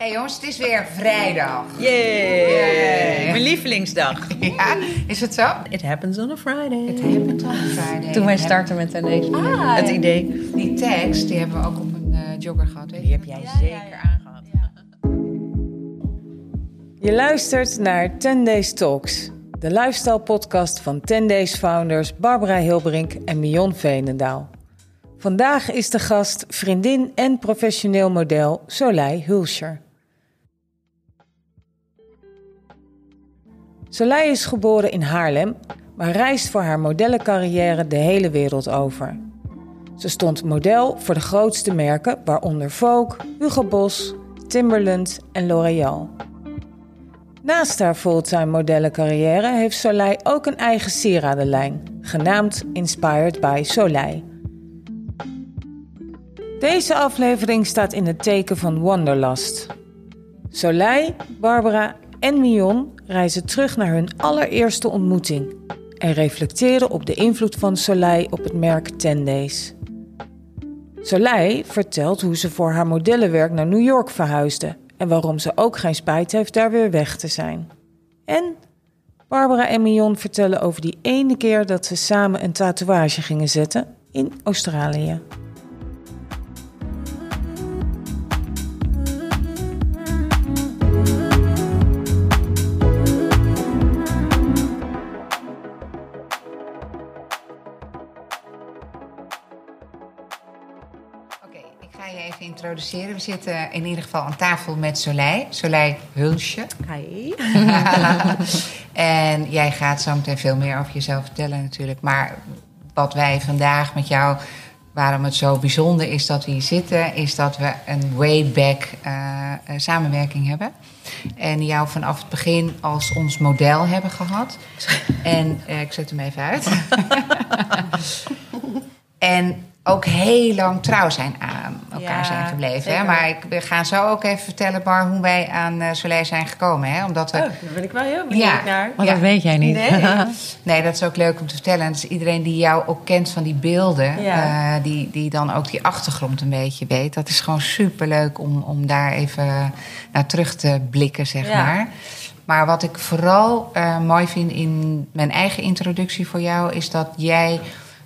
hey jongens, het is weer vrijdag. Yay! Mijn lievelingsdag. Ja, is het zo? It happens on a Friday. Het happens on Friday. Toen wij starten met deze, Ah, het idee. Die tekst, die hebben we ook op een eh, jogger gehad. Weet Die heb jij zeker aangehad. Je luistert naar 10 Days Talks, de lifestyle podcast van 10 Days founders Barbara Hilbrink en Mion Veenendaal. Vandaag is de gast vriendin en professioneel model Soleil Hulscher. Soleil is geboren in Haarlem, maar reist voor haar modellencarrière de hele wereld over. Ze stond model voor de grootste merken, waaronder Vogue, Hugo Boss, Timberland en L'Oréal. Naast haar fulltime modellencarrière heeft Soleil ook een eigen sieradenlijn, genaamd Inspired by Soleil. Deze aflevering staat in het teken van Wanderlust. Soleil, Barbara en Mion reizen terug naar hun allereerste ontmoeting en reflecteren op de invloed van Soleil op het merk 10 Days. Soleil vertelt hoe ze voor haar modellenwerk naar New York verhuisde en waarom ze ook geen spijt heeft daar weer weg te zijn. En Barbara en Mion vertellen over die ene keer dat ze samen een tatoeage gingen zetten in Australië. Ga je even introduceren. We zitten in ieder geval aan tafel met Soleil. Soleil Hulsje. Hi. en jij gaat zo meteen veel meer over jezelf vertellen natuurlijk. Maar wat wij vandaag met jou, waarom het zo bijzonder is dat we hier zitten... is dat we een way back eh, eh, samenwerking hebben. En jou vanaf het begin als ons model hebben gehad. En eh, ik zet hem even uit. en ook heel lang trouw zijn aan elkaar Ja, zijn gebleven. Hè? Maar ik, we gaan zo ook even vertellen, Bar, hoe wij aan eh Soleil zijn gekomen. Hè? Omdat we Oh, daar ben ik wel heel benieuwd Ja. naar. Maar Ja. dat weet jij niet. Nee. Nee, dat is ook leuk om te vertellen. En dus iedereen die jou ook kent van die beelden, Ja. eh, die, die dan ook die achtergrond een beetje weet. Dat is gewoon super leuk om, om daar even naar terug te blikken, zeg Ja. maar. Maar wat ik vooral eh, mooi vind in mijn eigen introductie voor jou, is dat jij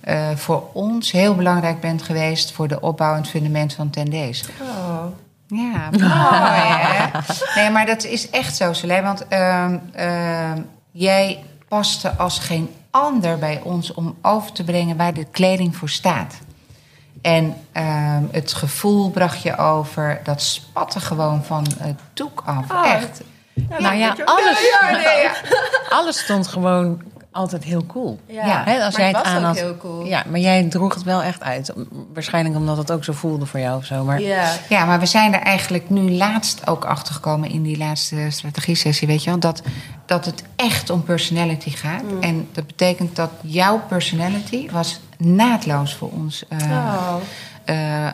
eh, voor ons heel belangrijk bent geweest voor de opbouw en het fundament van Tendees. Oh. Ja, mooi hè? Nee, maar dat is echt zo, Soleil. Want ehm, ehm, jij paste als geen ander bij ons om over te brengen waar de kleding voor staat. En ehm, het gevoel bracht je over, dat spatte gewoon van het doek af. Oh. Echt. Nou ja, alles, ja. alles stond gewoon altijd heel cool. Ja, Hè, als maar jij het het was aan ook had. heel cool. Ja, maar jij droeg het wel echt uit. Waarschijnlijk omdat het ook zo voelde voor jou of zo. Maar Ja. Ja, maar we zijn er eigenlijk nu laatst ook achter gekomen in die laatste strategie-sessie, weet je wel, dat, dat het echt om personality gaat. En dat betekent dat jouw personality was naadloos voor ons. Oh. eh,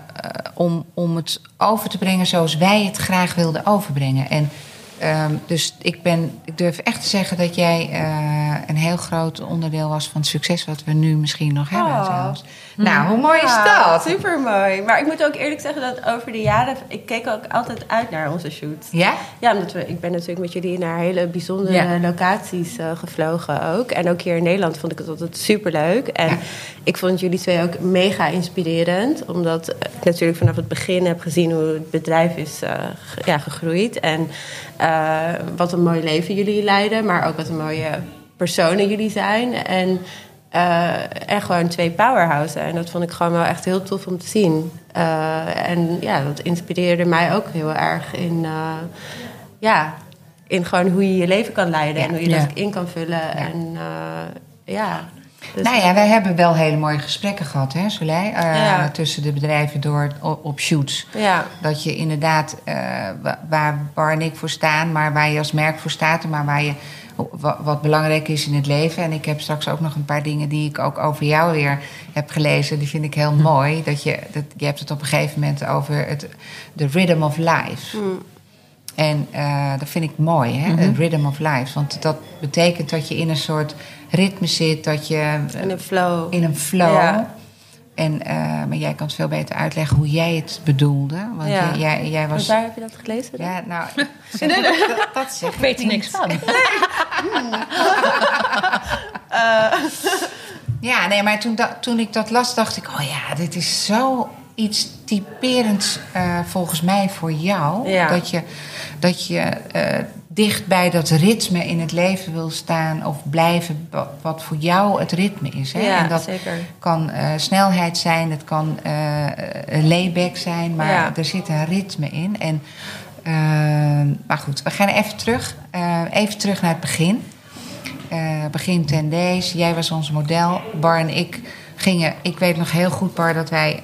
om, om het over te brengen zoals wij het graag wilden overbrengen. En ehm, dus ik, ben, ik durf echt te zeggen dat jij eh, een heel groot onderdeel was van het succes wat we nu misschien nog hebben. Oh. zelfs. Nou, hoe mooi is Ja, dat? Super mooi. Maar ik moet ook eerlijk zeggen dat over de jaren... Ik keek ook altijd uit naar onze shoot. Ja? Ja, omdat we, ik ben natuurlijk met jullie naar hele bijzondere Ja. locaties eh, gevlogen ook. En ook hier in Nederland vond ik het altijd super leuk. En Ja. ik vond jullie twee ook mega inspirerend. Omdat ik natuurlijk vanaf het begin heb gezien hoe het bedrijf is eh, ja, gegroeid. En eh, wat een mooi leven jullie leiden. Maar ook wat een mooie personen jullie zijn. En, en gewoon twee powerhouses. En dat vond ik gewoon wel echt heel tof om te zien. Eh, en ja, dat inspireerde mij ook heel erg in... eh, ja, in gewoon hoe je je leven kan leiden Ja. en hoe je Ja. dat in kan vullen. En ja. Dus- nou ja, wij hebben wel hele mooie gesprekken gehad, hè, Soleil? Ja. Tussen de bedrijven door op, op shoots. Ja, Dat je inderdaad, wa- waar Bar en ik voor staan, maar waar je als merk voor staat, maar waar je wat belangrijk is in het leven. En ik heb straks ook nog een paar dingen die ik ook over jou weer heb gelezen. Die vind ik heel mooi. Dat je, dat, je hebt het op een gegeven moment over het, de rhythm of life. En eh, dat vind ik mooi, hè? Het rhythm of life. Want dat betekent dat je in een soort ritme zit, dat je in een flow. in een flow. Ja. En, eh, maar jij kan het veel beter uitleggen hoe jij het bedoelde. Want Ja. jij, jij, was. waar heb je dat gelezen? dan? Ja, nou, zeg, dat, dat zeg Ik weet er niks van. Ja, nee, maar toen, da- toen ik dat las, dacht ik: oh ja, dit is zo iets typerends eh, volgens mij voor jou. Ja. Dat je, dat je eh, dicht bij dat ritme in het leven wil staan of blijven, wa- wat voor jou het ritme is. Hè? Ja, en dat zeker. kan eh, snelheid zijn, het kan een layback zijn, maar Ja. er zit een ritme in. En, eh, maar goed, we gaan even terug. Eh, even terug naar het begin. Begin 10 days. Jij was ons model. Bar en ik gingen. Ik weet nog heel goed, Bar, dat wij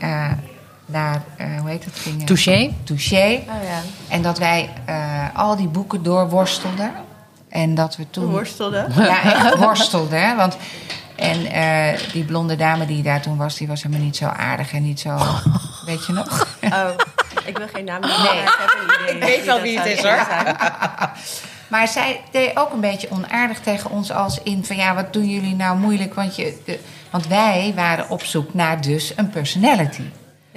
naar. eh, hoe heet het? Gingen, Touché. Touché. Oh ja. En dat wij eh, al die boeken doorworstelden. En dat we toen. Worstelde. Ja, echt worstelden. hè, Want. En eh, die blonde dame die daar toen was, die was helemaal niet zo aardig en niet zo. Weet je nog? Oh, ik wil geen naam noemen, Nee. maar ik heb een idee. Ik weet wel wie het is, hoor. Maar zij deed ook een beetje onaardig tegen ons als in van ja, wat doen jullie nou moeilijk? Want, je, de- want wij waren op zoek naar dus een personality.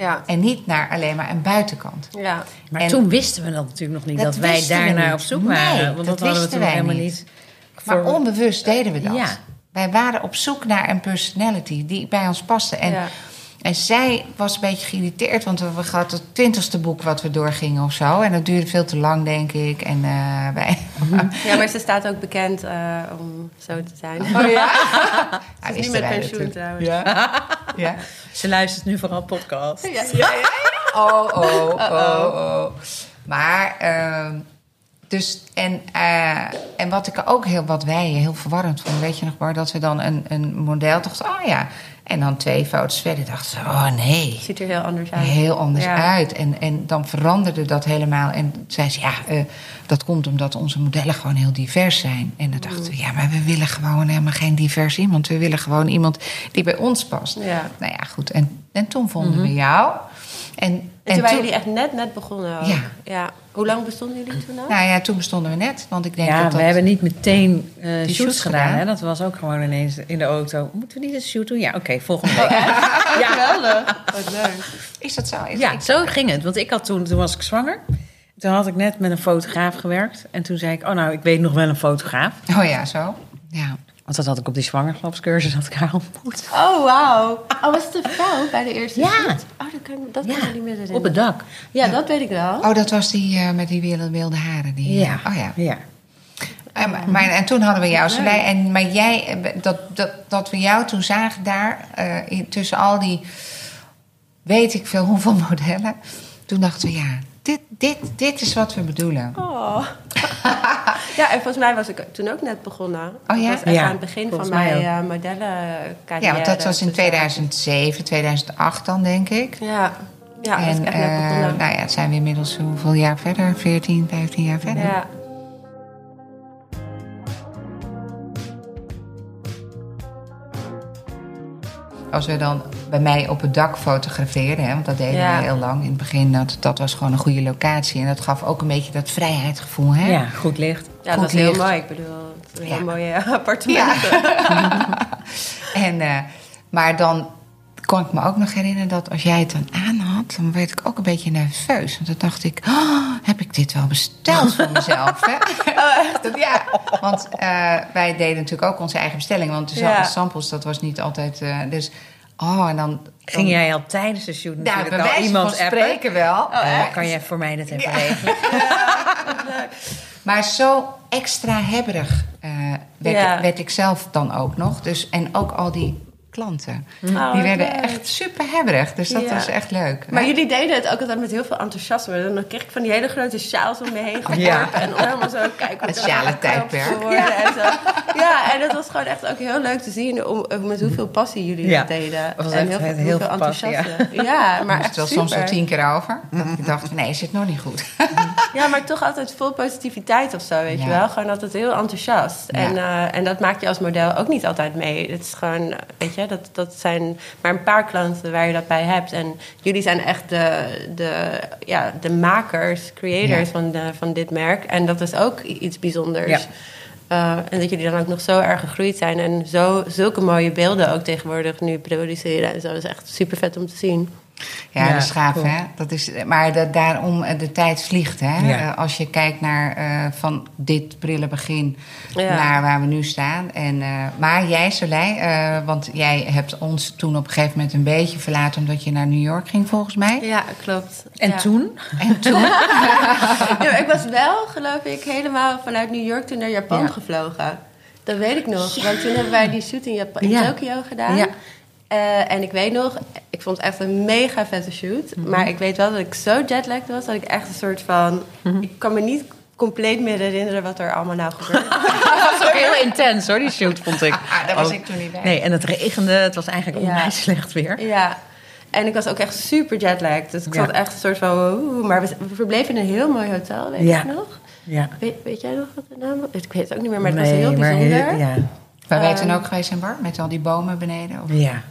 Ja. En niet naar alleen maar een buitenkant. Ja. Maar En- toen wisten we dat natuurlijk nog niet, Dat dat, wij daarnaar niet. op zoek Nee, waren. Want dat dat, hadden we wisten toen wij helemaal niet. niet. Maar onbewust deden we dat. Ja. Wij waren op zoek naar een personality die bij ons paste. En, Ja. En zij was een beetje geïrriteerd, want we hadden het twintigste boek wat we doorgingen of zo. En dat duurde veel te lang, denk ik. En eh, wij. ja, maar ze staat ook bekend eh, om zo te zijn. Oh ja? Ze is nu wisten met pensioen trouwens. Ja. ja. Ze luistert nu vooral podcast. Ja, ja, ja. Oh, oh, oh, oh. Maar, ehm, dus, en, eh, en wat ik ook heel, wat wij heel verwarrend vonden, weet je nog maar, dat we dan een, een model dachten, oh ja. En dan twee foto's verder dachten ze, oh nee. Ziet er heel anders uit. Heel anders Ja. uit. En, en dan veranderde dat helemaal. En zei ze, ja, eh, dat komt omdat onze modellen gewoon heel divers zijn. En dan dachten we, ja, maar we willen gewoon helemaal geen divers iemand. We willen gewoon iemand die bij ons past. Ja. Nou ja, goed. En, en toen vonden we jou. En, En toen waren jullie echt net, net begonnen ook. Ja. ja. Hoe lang bestonden jullie toen al? Nou ja, toen bestonden we net. Want ik denk Ja, dat dat... we hebben niet meteen eh shoots, shoots gedaan. gedaan. Hè? Dat was ook gewoon ineens in de auto. Moeten we niet een shoot doen? Ja, oké, volgende week. Ja, geweldig. Wat leuk. Is dat zo? Is Ja, ik- zo ging het. Want ik had toen, toen was ik zwanger. Toen had ik net met een fotograaf gewerkt. En toen zei ik, oh nou, ik weet nog wel een fotograaf. Oh ja, zo. Ja. Want dat had ik op die zwangerschapscursus had ik haar ontmoet. Oh, wauw. Oh, was het een vrouw bij de eerste Ja. shoot? Oh, dat kan, dat kan ik niet meer herinneren. op het dak. Ja, dat weet ik wel. Oh, dat was die eh, met die wilde, wilde haren. Die, Ja. Oh ja. ja. En, maar- en toen hadden we jou, Soleil. En, maar jij, eh, dat, dat, dat we jou toen zagen daar, eh, in, tussen al die, weet ik veel hoeveel modellen. Toen dachten we, ja, dit, dit, dit is wat we bedoelen. Oh. ja, en volgens mij was ik toen ook net begonnen. Oh ja? Dat was echt Ja, aan het begin van mijn uh, modellencarrière. Ja, want dat was in Dus, 2007, 2008 dan, denk ik. eh, Ja, ja en echt net eh, begonnen. nou ja, het zijn we inmiddels hoeveel jaar verder? 14, 15 jaar verder. ja. Als we dan bij mij op het dak fotografeerden, hè, want dat deden Ja. we heel lang in het begin, dat, dat was gewoon een goede locatie. En dat gaf ook een beetje dat vrijheidsgevoel. Hè? ja, goed licht. ja, dat was heel mooi. Ik bedoel, Ja. heel mooie appartementen. En, eh, maar dan kon ik me ook nog herinneren dat als jij het dan aan had, dan werd ik ook een beetje nerveus. Want dan dacht ik, oh, heb ik dit wel besteld voor mezelf? Hè? Dat- ja, want eh, wij deden natuurlijk ook onze eigen bestelling. Want de Ja. samples, dat was niet altijd... eh, dus, oh, en dan... Ging jij al tijdens de shoot Ja, natuurlijk al iemand van appen? spreken wel. Oh, kan jij voor mij dat even regelen? Maar zo extra hebberig eh, werd, Ja. werd ik zelf dan ook nog. Dus, en ook al die klanten. Oh, die werden leuk. echt super hebberig. Dus dat Ja. was echt leuk. Maar hè? jullie deden het ook altijd met heel veel enthousiasme. Dan kreeg ik van die hele grote sjaals om me heen geworpen. Ja. En helemaal zo kijken Het het geknoopt kon worden En zo. ja, en dat was gewoon echt ook heel leuk te zien. Om, om met hoeveel passie jullie Ja. dat deden. Het was en echt heel, heel veel, heel ja. enthousiasme. Ja, maar echt wel soms wel super. tien keer over. Dat ik dacht, nee, zit nog niet goed. Ja, maar toch altijd vol positiviteit of zo, weet Ja. je wel. Gewoon altijd heel enthousiast. Ja. En, eh, en dat maak je als model ook niet altijd mee. Het is gewoon, weet je, dat, dat zijn maar een paar klanten waar je dat bij hebt. En jullie zijn echt de, de, ja, de makers, creators Ja. van, de, van dit merk. En dat is ook iets bijzonders. Ja. Eh, en dat jullie dan ook nog zo erg gegroeid zijn en zo, zulke mooie beelden ook tegenwoordig nu produceren. En zo is echt super vet om te zien. Ja, Ja, dat is gaaf, cool. hè? Dat is, maar dat, daarom, eh, de tijd vliegt, hè? Ja. Eh, als je kijkt naar eh, van dit prille begin Ja. naar waar we nu staan. En, eh, maar jij, Soleil, eh, want jij hebt ons toen op een gegeven moment een beetje verlaten... omdat je naar New York ging, volgens mij. Ja, klopt. En Ja. toen? En toen... Ik was wel, geloof ik, helemaal vanuit New York toen naar Japan Ja. gevlogen. Dat weet ik nog. Want toen hebben wij die shoot in, Japan, in Ja. Tokio gedaan. Eh, en ik weet nog, ik vond het echt een mega vette shoot. Mhm. Maar ik weet wel dat ik zo jetlagged was... dat ik echt een soort van... Mhm. Ik kan me niet compleet meer herinneren wat er allemaal nou gebeurde. Dat was ook heel intens hoor, die shoot vond ik. Ah, daar was Ook- ik toen niet bij. Nee, en het regende. Het was eigenlijk Ja. onwijs slecht weer. ja. En ik was ook echt super jetlagged. Dus ik Ja. zat echt een soort van... oeh, maar we, we verbleven in een heel mooi hotel, weet Ja. ik nog. Ja. Weet, weet jij nog wat de naam was? Ik weet het ook niet meer, maar het was heel bijzonder. ja. Waar wij Ehm. toen ook geweest zijn, Bar? Met al die bomen beneden? Of, ja.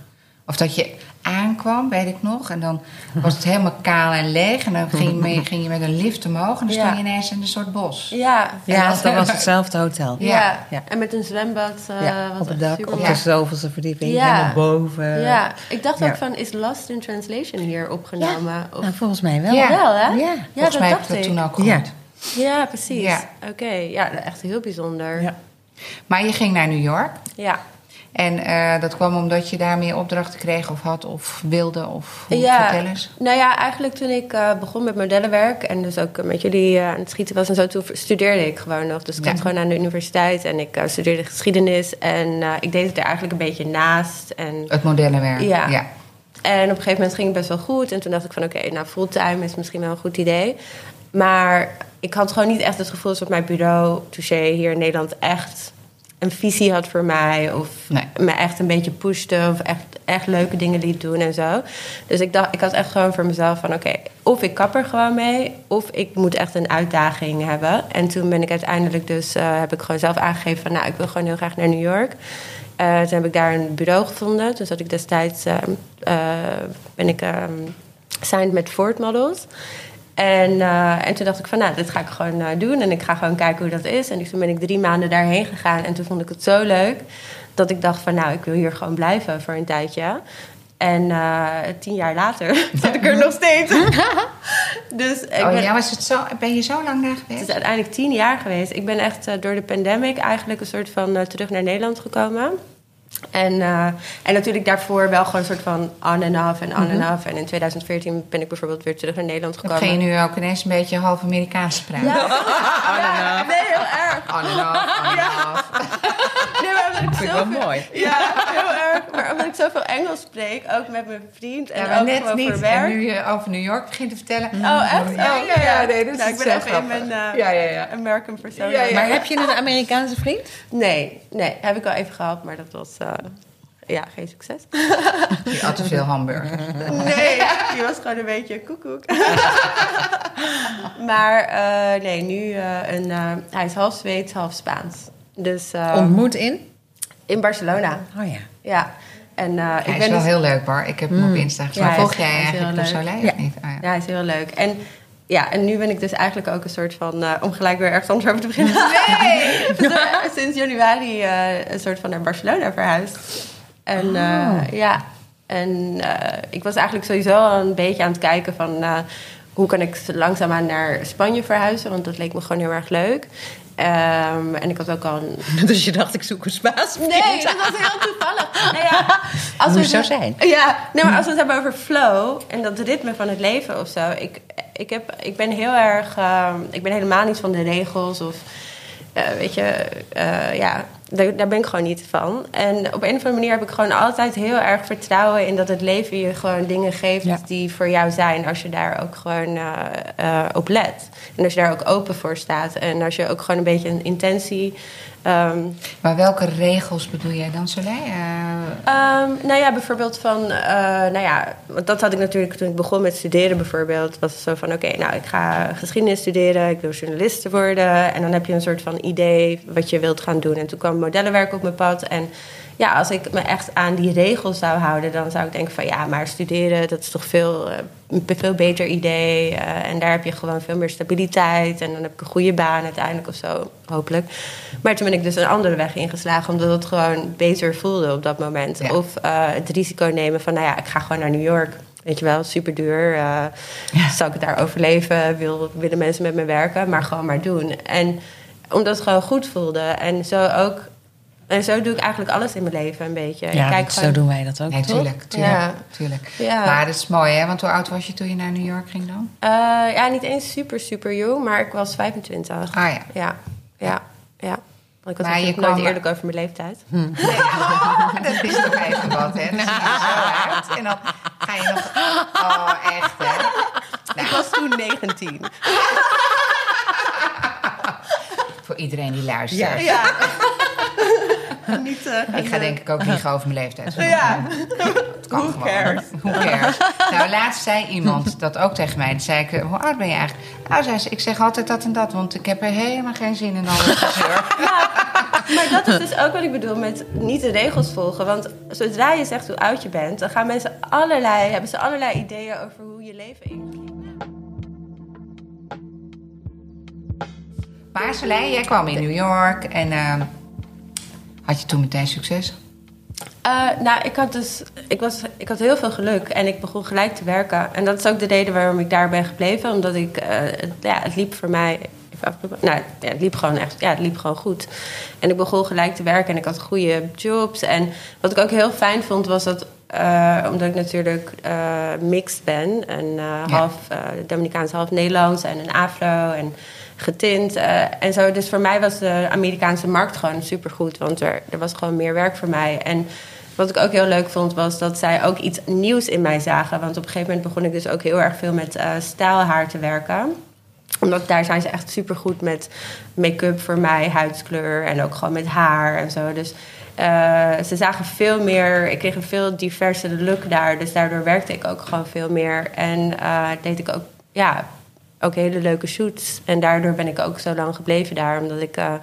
Of dat je aankwam, weet ik nog. En dan was het helemaal kaal en leeg. En dan ging je, mee, ging je met een lift omhoog. En dan Ja. stond je ineens in een soort bos. Ja, Ja, dat was hetzelfde hotel. Ja. Ja. En met een zwembad. eh, Ja, was op het dak, super op de zoveelste verdieping, Ja. helemaal boven. Ja, ik dacht Ja. ook van, is Lost in Translation hier opgenomen? Of, Nou, volgens mij wel. Ja. Wel, hè? Ja. Ja, Volgens dat mij heb dacht ik dat toen ook Ja. gehoord. Ja, precies. Ja. Oké, ja, echt heel bijzonder. Ja. Maar je ging naar New York. Ja. En eh, dat kwam omdat je daar meer opdrachten kreeg of had of wilde of hoe, Ja. vertel eens. Nou ja, eigenlijk toen ik eh, begon met modellenwerk en dus ook met jullie eh, aan het schieten was en zo, toen studeerde ik gewoon nog. Dus ik Ja. zat gewoon aan de universiteit en ik studeerde geschiedenis en ik deed het er eigenlijk een beetje naast. En Het modellenwerk. Ja. ja. En op een gegeven moment ging het best wel goed. En toen dacht ik van oké, nou fulltime is misschien wel een goed idee. Maar ik had gewoon niet echt het gevoel alsof mijn bureau Touché hier in Nederland echt een visie had voor mij. Of Nee. me echt een beetje pushte. Of echt, echt leuke dingen liet doen en zo. Dus ik, dacht, ik had echt gewoon voor mezelf van oké, of ik kap er gewoon mee. Of ik moet echt een uitdaging hebben. En toen ben ik uiteindelijk dus, eh, heb ik gewoon zelf aangegeven van nou, ik wil gewoon heel graag naar New York. Eh, toen heb ik daar een bureau gevonden. Toen zat ik destijds, eh, ben ik ehm signed met Ford Models. En, eh, en toen dacht ik van, nou, dit ga ik gewoon eh, doen. En ik ga gewoon kijken hoe dat is. En toen ben ik drie maanden daarheen gegaan. En toen vond ik het zo leuk dat ik dacht van, nou, ik wil hier gewoon blijven voor een tijdje. En eh, tien jaar later zit ik er nog steeds. dus ik Oh ben, ja, was het zo, ben je zo lang daar het geweest? is uiteindelijk tien jaar geweest. Ik ben echt door de pandemic eigenlijk een soort van terug naar Nederland gekomen. En, eh, en natuurlijk daarvoor wel gewoon een soort van on en off en on en off. En in 2014 ben ik bijvoorbeeld weer terug naar Nederland Dan gekomen. ging je nu ook ineens een beetje half Amerikaans praten. Ja, nee, heel erg. On and off, on off. Ik Vind ik wel mooi. Ja, heel erg. Maar omdat ik zoveel Engels spreek, ook met mijn vriend en Ja, ook net gewoon niet. voor En werk. nu je over New York begint te vertellen. Oh, echt? Oh, ja, ja, nee, dat is Nou, ik ben zo even in mijn eh, Ja, ja, ja. American persona. Ja, ja. Maar heb je een Amerikaanse vriend? Nee, nee, heb ik al even gehad, maar dat was eh, ja, geen succes. Je at te veel hamburgers. Nee, die was gewoon een beetje koekoek. maar eh, nee, nu eh, een, eh, hij is half Zweeds, half Spaans. Dus eh, Ontmoet in? In Barcelona, Oh ja. ja. En eh, ik Hij is ben wel dus- heel leuk, Bar. Ik heb hem op Insta gezien. Ja, volg is- jij eigenlijk leuk. Soleil Ja. niet? Oh, ja. Ja, hij is heel leuk. En ja, en nu ben ik dus eigenlijk ook een soort van, eh, om gelijk weer ergens anders over te beginnen. Nee! sinds januari eh, een soort van naar Barcelona verhuisd. En eh, ja, en eh, ik was eigenlijk sowieso al een beetje aan het kijken van eh, hoe kan ik langzaamaan naar Spanje verhuizen, want dat leek me gewoon heel erg leuk. Ehm, en ik had ook al een Dus je dacht, ik zoek een Spaans vriend. Nee, dat was heel toevallig. Nou ja, als Moet we zo zijn. Ja, nee, maar als we het hebben over flow en dat ritme van het leven of zo. Ik, ik, heb, ik ben heel erg. eh, ik ben helemaal niet van de regels of. eh, weet je, eh, ja, daar, daar ben ik gewoon niet van. En op een of andere manier heb ik gewoon altijd heel erg vertrouwen in dat het leven je gewoon dingen geeft Ja. die voor jou zijn. Als je daar ook gewoon eh, op let. En als je daar ook open voor staat. En als je ook gewoon een beetje een intentie. Ehm, Maar welke regels bedoel jij dan, Soleil? Ehm, nou ja, bijvoorbeeld van, eh, nou ja, want dat had ik natuurlijk toen ik begon met studeren bijvoorbeeld. Was het zo van, oké, nou ik ga geschiedenis studeren, ik wil journalist worden. En dan heb je een soort van idee wat je wilt gaan doen. En toen kwam kwam modellenwerk op mijn pad. En ja, als ik me echt aan die regels zou houden, dan zou ik denken van ja, maar studeren, dat is toch veel, eh, een veel beter idee. eh, en daar heb je gewoon veel meer stabiliteit. En dan heb ik een goede baan uiteindelijk of zo, hopelijk. Maar toen ben ik dus een andere weg ingeslagen, omdat het gewoon beter voelde op dat moment. Ja. Of eh, het risico nemen van, nou ja, ik ga gewoon naar New York. Weet je wel, super duur. eh Zal ik het daar overleven? Wil, willen mensen met me werken? Maar gewoon maar doen. En omdat het gewoon goed voelde. En zo ook. En zo doe ik eigenlijk alles in mijn leven een beetje. Ja, ik kijk zo gewoon, doen wij dat ook. Nee, toch? tuurlijk, tuurlijk, Ja. tuurlijk. Ja. Maar dat is mooi, hè? Want hoe oud was je toen je naar New York ging dan? Eh, ja, niet eens super, super jong, maar ik was 25. Ah ja. Ja, ja, ja. Want ik was Maar je natuurlijk nooit eerlijk over mijn leeftijd. dat is toch even wat, hè? Er zo uit. En dan ga je nog... Oh, echt, hè? Ik was toen 19. Voor iedereen die luistert. Ja. niet, eh, Ik ga denk ik ook liegen over mijn leeftijd. Ja. Het kan Who gewoon. cares? Who cares? Nou, laatst zei iemand dat ook tegen mij. Toen zei ik, eh, hoe oud ben je eigenlijk? Nou, zei ze, ik zeg altijd dat en dat, want ik heb er helemaal geen zin in al dat gezeur. Maar dat is dus ook wat ik bedoel met niet de regels volgen. Want zodra je zegt hoe oud je bent, dan gaan mensen allerlei, hebben ze allerlei ideeën over hoe je leven in. Maar Soleil, jij kwam in New York en eh, had je toen meteen succes? Eh, nou, ik had dus ik was, ik had heel veel geluk en ik begon gelijk te werken. En dat is ook de reden waarom ik daar ben gebleven. Omdat ik, eh, het, ja, het liep voor mij. Nou, ja, het liep gewoon echt, ja, het liep gewoon goed. En ik begon gelijk te werken en ik had goede jobs. En wat ik ook heel fijn vond was dat, eh, omdat ik natuurlijk mixed ben en half Dominicaans, half Nederlands en een afro en getint eh, en zo. Dus voor mij was de Amerikaanse markt gewoon supergoed, want er, er was gewoon meer werk voor mij. En wat ik ook heel leuk vond, was dat zij ook iets nieuws in mij zagen. Want op een gegeven moment begon ik dus ook heel erg veel met eh stijlhaar te werken omdat daar zijn ze echt supergoed met make-up voor mij, huidskleur en ook gewoon met haar en zo. Dus eh, ze zagen veel meer, ik kreeg een veel diverse look daar. Dus daardoor werkte ik ook gewoon veel meer. En deed ik ook, ja, ook hele leuke shoots. En daardoor ben ik ook zo lang gebleven daar, omdat ik. eh,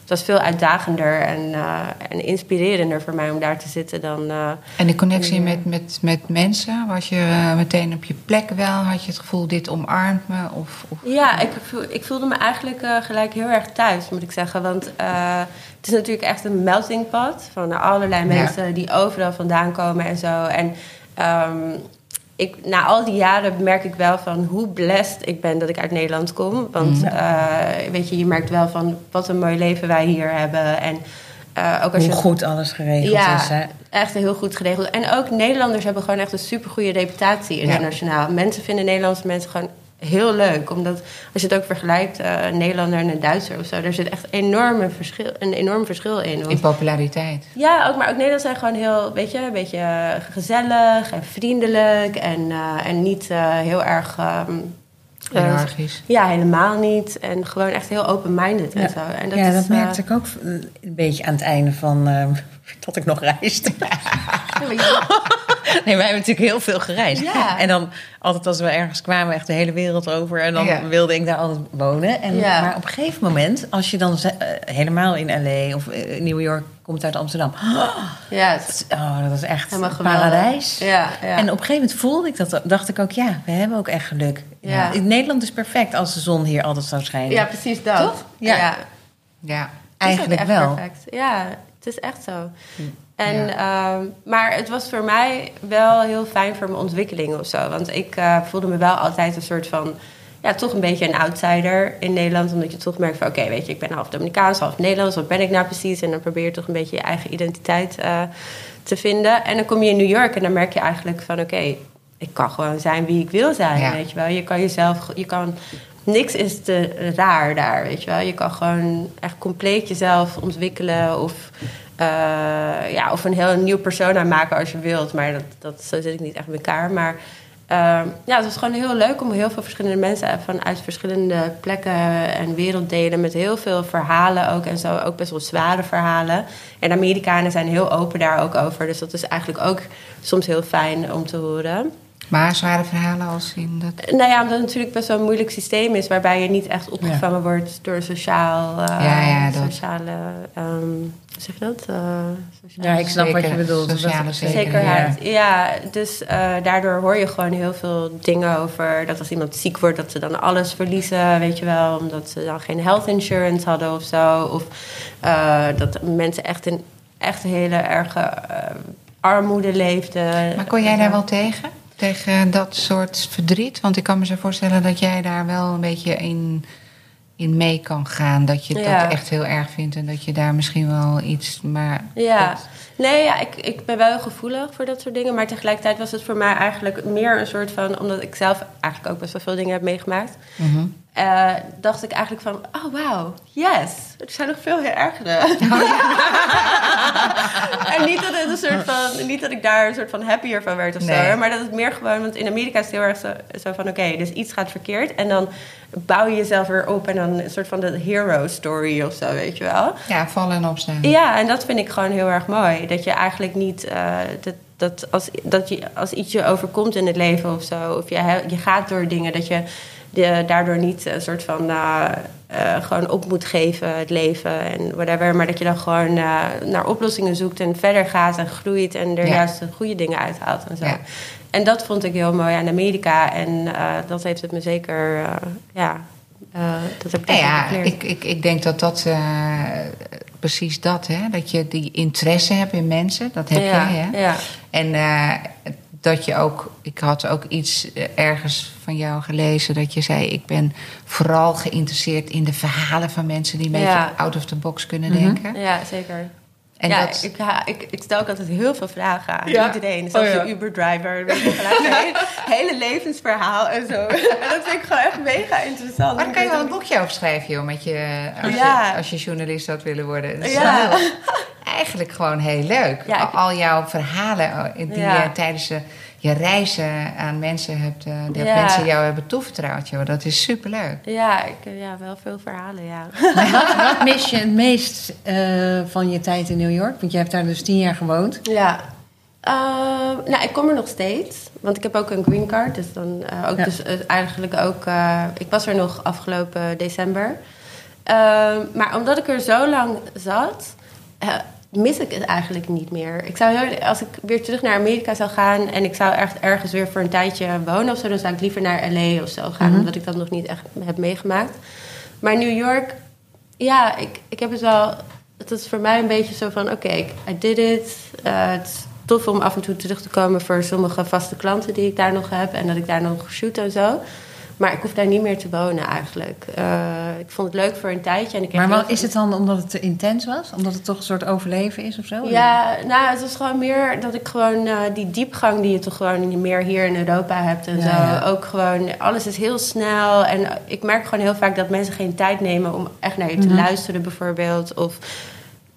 het was veel uitdagender en, eh, en inspirerender voor mij om daar te zitten dan. eh, En de connectie met, met, met mensen, was je meteen op je plek wel? Had je het gevoel, dit omarmt me? Of, of... Ja, ik, ik voelde me eigenlijk gelijk heel erg thuis, moet ik zeggen. Want het is natuurlijk echt een melting pot van allerlei Ja. mensen die overal vandaan komen en zo. En ehm, ik, na al die jaren merk ik wel van hoe blessed ik ben dat ik uit Nederland kom. Want eh, weet je, je merkt wel van wat een mooi leven wij hier hebben. En eh, ook als Hoe je goed alles geregeld ja, is. Hè? echt heel goed geregeld. En ook Nederlanders hebben gewoon echt een supergoeie reputatie internationaal. Mensen vinden Nederlandse mensen gewoon heel leuk. Omdat als je het ook vergelijkt, eh, een Nederlander en een Duitser of zo, daar zit echt enorme verschil, een enorm verschil in. Want- In populariteit. ja, ook, maar ook Nederlanders zijn gewoon heel, weet je, een beetje gezellig en vriendelijk en, eh, en niet eh, heel erg. ehm, eh, Hiërarchisch. ja, helemaal niet. En gewoon echt heel open-minded en Ja. zo. En dat ja, is, dat merkte ik ook een beetje aan het einde van eh, dat ik nog reisde. Nee, wij hebben natuurlijk heel veel gereisd. Ja. En dan altijd als we ergens kwamen, echt de hele wereld over. En dan Ja. wilde ik daar altijd wonen. En, Ja. Maar op een gegeven moment, als je dan eh, helemaal in L.A. of eh, New York komt uit Amsterdam. ja, het Oh, dat is echt een paradijs. Ja, ja. En op een gegeven moment voelde ik dat, dacht ik ook, ja, we hebben ook echt geluk. Ja. In Nederland is perfect als de zon hier altijd zou schijnen. ja, precies dat. Toch? Ja. ja. Eigenlijk wel. Perfect. Ja, het is echt zo. En, ehm, maar het was voor mij wel heel fijn voor mijn ontwikkeling of zo. Want ik eh, voelde me wel altijd een soort van... Ja, toch een beetje een outsider in Nederland. Omdat je toch merkt van... Oké, weet je, ik ben half Dominicaans, half Nederlands. Wat ben ik nou precies? En dan probeer je toch een beetje je eigen identiteit eh, te vinden. En dan kom je in New York en dan merk je eigenlijk van... Oké, ik kan gewoon zijn wie ik wil zijn, Ja. weet je wel. Je kan jezelf... Je kan, niks is te raar daar, weet je wel. Je kan gewoon echt compleet jezelf ontwikkelen of... eh, ja, of een heel nieuw persona maken als je wilt. Maar dat, dat, zo zit ik niet echt in elkaar. Maar eh, ja, het was gewoon heel leuk om heel veel verschillende mensen vanuit verschillende plekken en werelddelen met heel veel verhalen ook en zo. Ook best wel zware verhalen. En Amerikanen zijn heel open daar ook over. Dus dat is eigenlijk ook soms heel fijn om te horen. Maar zware verhalen als in dat... Nou ja, omdat het natuurlijk best wel een moeilijk systeem is... waarbij je niet echt opgevangen wordt door sociaal... eh, Ja, ja, dat. Sociale... ehm, hoe zeg je dat? Eh, sociale Ja, ik snap wat je bedoelt. sociale Dat- zekerheid. Zekerheid. Ja, dus eh, daardoor hoor je gewoon heel veel dingen over dat als iemand ziek wordt, dat ze dan alles verliezen, weet je wel, omdat ze dan geen health insurance hadden of zo. Of eh, dat mensen echt in echt hele erge armoede leefden. Maar kon jij daar wel tegen? Tegen dat soort verdriet? Want ik kan me zo voorstellen dat jij daar wel een beetje in, in mee kan gaan. Dat je Ja. dat echt heel erg vindt en dat je daar misschien wel iets... Maar Ja, dat- nee, ja, ik, ik ben wel heel gevoelig voor dat soort dingen. Maar tegelijkertijd was het voor mij eigenlijk meer een soort van... omdat ik zelf eigenlijk ook best wel veel dingen heb meegemaakt... Mhm. Eh, dacht ik eigenlijk van, oh wauw, yes. Er zijn nog veel heel ergere. en niet dat, het een soort van, niet dat ik daar een soort van happier van werd of zo. Hè, Maar dat het meer gewoon, want in Amerika is het heel erg zo, zo van, oké, dus iets gaat verkeerd. En dan bouw je jezelf weer op en dan een soort van de hero story of zo, weet je wel. Ja, vallen en opstaan. Ja, en dat vind ik gewoon heel erg mooi. Dat je eigenlijk niet. eh, dat, dat, als, dat je als iets je overkomt in het leven of zo, of je, he- je gaat door dingen, dat je de, daardoor niet een soort van. eh, eh, gewoon op moet geven, het leven en whatever. Maar dat je dan gewoon eh, naar oplossingen zoekt en verder gaat en groeit en er Ja. juist de goede dingen uithaalt en zo. Ja. En dat vond ik heel mooi aan Amerika. En eh, dat heeft het me zeker. eh, ja, eh, dat heb ik Nou ja, geleerd. ik, ik, ik denk dat dat eh, precies dat, hè? Dat je die interesse hebt in mensen, dat heb ja, jij, hè? Ja. En eh, dat je ook, ik had ook iets eh, ergens van jou gelezen dat je zei: Ik ben vooral geïnteresseerd in de verhalen van mensen die een Ja. beetje out of the box kunnen Mhm. denken. ja, zeker. En ja, dat, ik, ja, ik, ik stel ook altijd heel veel vragen aan Ja. iedereen. Zelfs Oh, ja. de Uber-driver. hele, hele levensverhaal en zo. En dat vind ik gewoon echt mega interessant. maar daar kan je wel een boekje over schrijven, joh, met je, als, Ja. je, als je journalist had willen worden. Dat is eigenlijk gewoon heel leuk. Ik- Al jouw verhalen eh, die tijdens eh, je reizen aan mensen hebt, eh, die Ja. mensen jou hebben toevertrouwd, joh. Dat is superleuk. Ja, ik, eh, ja, wel veel verhalen, ja. Wat mis je het meest eh, van je tijd in New York? Want je hebt daar dus tien jaar gewoond. Ja. Ehm, nou, ik kom er nog steeds. Want ik heb ook een green card. Dus dan eh, ook Ja. dus, eh, eigenlijk ook... eh, ik was er nog afgelopen december. Ehm, maar omdat ik er zo lang zat... mis ik het eigenlijk niet meer. Ik zou heel, als ik weer terug naar Amerika zou gaan... en ik zou echt ergens weer voor een tijdje wonen of zo... dan zou ik liever naar L.A. of zo gaan. Mhm. Omdat ik dat nog niet echt heb meegemaakt. Maar New York... Ja, ik, ik heb het wel... Het is voor mij een beetje zo van... Oké, I did it. Eh, het is tof om af en toe terug te komen... voor sommige vaste klanten die ik daar nog heb... en dat ik daar nog shoot en zo. Maar ik hoef daar niet meer te wonen eigenlijk. Eh, ik vond het leuk voor een tijdje. En ik Maar wel, veel- is het dan omdat het te intens was? Omdat het toch een soort overleven is of zo? Ja, nou, het was gewoon meer dat ik gewoon eh, die diepgang die je toch gewoon meer hier in Europa hebt en Ja, zo. ja. Ook gewoon, alles is heel snel. En ik merk gewoon heel vaak dat mensen geen tijd nemen om echt naar je te Mhm. luisteren, bijvoorbeeld. Of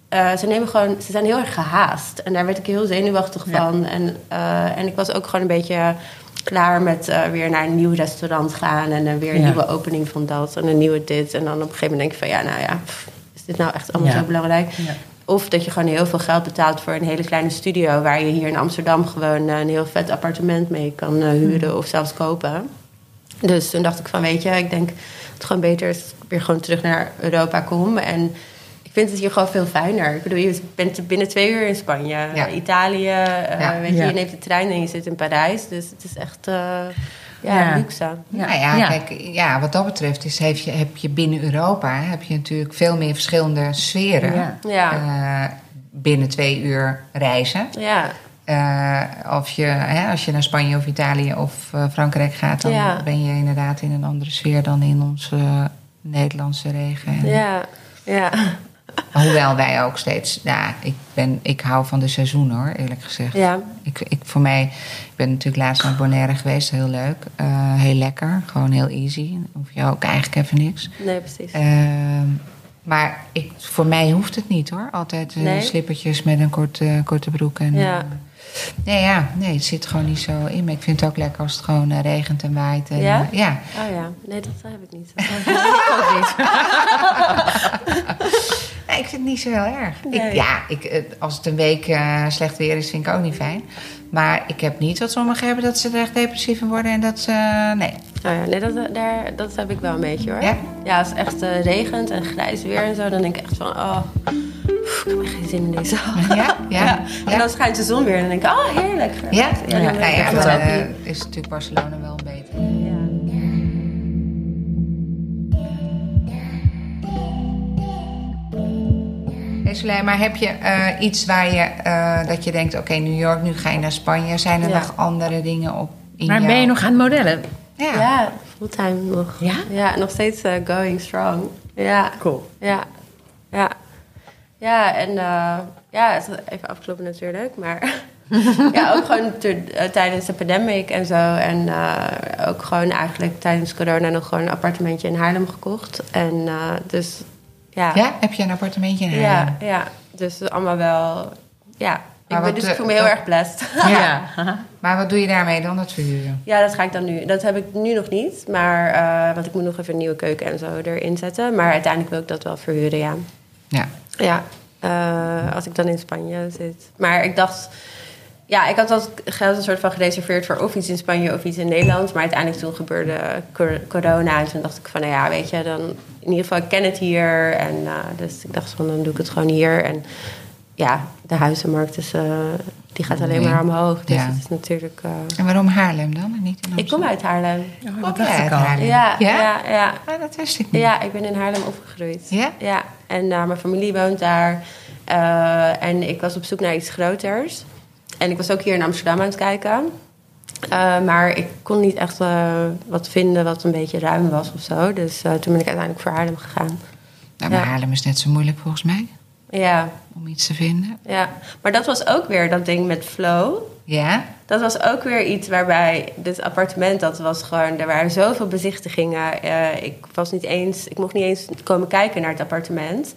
eh, ze nemen gewoon, ze zijn heel erg gehaast. En daar werd ik heel zenuwachtig Ja. van. En, en ik was ook gewoon een beetje klaar met eh, weer naar een nieuw restaurant gaan. En dan weer een Ja. nieuwe opening van dat en een nieuwe dit. En dan op een gegeven moment denk je van ja, nou ja, pff, is dit nou echt allemaal Ja. zo belangrijk? Ja. Of dat je gewoon heel veel geld betaalt voor een hele kleine studio... waar je hier in Amsterdam gewoon eh, een heel vet appartement mee kan eh, huren of zelfs kopen. Dus toen dacht ik van, weet je, ik denk dat het gewoon beter is... weer gewoon terug naar Europa kom. En ik vind het hier gewoon veel fijner. Ik bedoel, je bent binnen twee uur in Spanje, Ja. Italië. eh, Ja. Weet je, Ja. je neemt de trein en je zit in Parijs. Dus het is echt, eh, ja, Ja. luxe. Ja. Nou ja, Ja. kijk, ja, wat dat betreft is, heb, je, heb je binnen Europa heb je natuurlijk veel meer verschillende sferen. Ja. Ja, Eh, binnen twee uur reizen. ja. Eh, of je, hè, als je naar Spanje of Italië of eh, Frankrijk gaat, dan Ja. ben je inderdaad in een andere sfeer dan in onze Nederlandse regen. En- ja. ja. Hoewel wij ook steeds, ja, ik, ben, ik hou van de seizoen hoor, eerlijk gezegd. ja. Ik, ik, voor mij, ik ben natuurlijk laatst naar Bonaire geweest, heel leuk. Eh, heel lekker, gewoon heel easy. Hoef je ook eigenlijk even niks. Nee, precies. Ehm, maar ik, voor mij hoeft het niet hoor. Altijd eh, Nee? slippertjes met een korte, korte broek. En, Ja. eh, nee, ja, nee, het zit gewoon niet zo in. Maar ik vind het ook lekker als het gewoon eh, regent en waait. En, Ja? eh, ja. Oh ja, nee, dat heb ik niet. Nee, ik vind het niet zo heel erg. Nee. Ik, ja, ik, eh, als het een week eh, slecht weer is, vind ik ook niet fijn. Maar ik heb niet wat sommigen hebben dat ze er echt depressief van worden en dat ze. Nee. Nou ja, nee, dat, daar, dat heb ik wel een beetje hoor. Ja? Ja, als het echt eh, regent en grijs weer en zo, dan denk ik echt van, oh, pff, ik heb echt geen zin in deze. Ja? Ja? En dan schijnt de zon weer en dan denk ik, oh, heerlijk. Ja? ja, Ja, nou ja, eh, niet. is natuurlijk Barcelona wel Hey Soleil, maar heb je eh, iets waar je, eh, dat je denkt, oké, New York, nu ga je naar Spanje. Zijn er Ja. nog andere dingen op in Maar ben je nog aan het modellen? Ja. Ja, fulltime nog. Ja? Ja, nog steeds eh, going strong. Ja, Cool. ja, ja. Ja, en eh, ja, het is even afkloppen natuurlijk, maar ja, ook gewoon tijdens de pandemic en zo. En eh, ook gewoon eigenlijk tijdens corona nog gewoon een appartementje in Haarlem gekocht. En eh, dus ja, Ja? Heb je een appartementje in ja, Haarlem? ja. Dus allemaal wel, ja. Ik ben, dus ik eh, voel me heel wat- erg blessed. Ja. Maar wat doe je daarmee dan, dat verhuren? Ja, dat ga ik dan nu. Dat heb ik nu nog niet. Maar, eh, want ik moet nog even een nieuwe keuken en zo erin zetten. Maar uiteindelijk wil ik dat wel verhuren, ja. Ja. Ja, eh, als ik dan in Spanje zit. Maar ik dacht... Ja, ik had dat geld een soort van gereserveerd voor of iets in Spanje of iets in Nederland. Maar uiteindelijk toen gebeurde cor- corona. En toen dacht ik van, nou ja, weet je, dan... In ieder geval, ik ken het hier. En eh, dus ik dacht van, dan doe ik het gewoon hier. En ja, de huizenmarkt is... eh, die gaat alleen Nee. maar omhoog. Dus Ja. het is natuurlijk... eh, En waarom Haarlem dan? en Niet in ik kom uit Haarlem. Kom dat dacht ik uit al. Haarlem? Ja, Ja? ja, ja. Ah, dat wist ik niet. Ja, ik ben in Haarlem opgegroeid. Ja? Ja, en eh, mijn familie woont daar. Eh, en ik was op zoek naar iets groters. En ik was ook hier in Amsterdam aan het kijken. Eh, maar ik kon niet echt eh, wat vinden wat een beetje ruim was of zo. Dus eh, toen ben ik uiteindelijk voor Haarlem gegaan. Nou, maar Ja. Haarlem is net zo moeilijk volgens mij Ja, om iets te vinden. ja. Maar dat was ook weer dat ding met flow. Ja? Dat was ook weer iets waarbij dit appartement, dat was gewoon, er waren zoveel bezichtigingen. Eh, ik was niet eens, ik mocht niet eens komen kijken naar het appartement.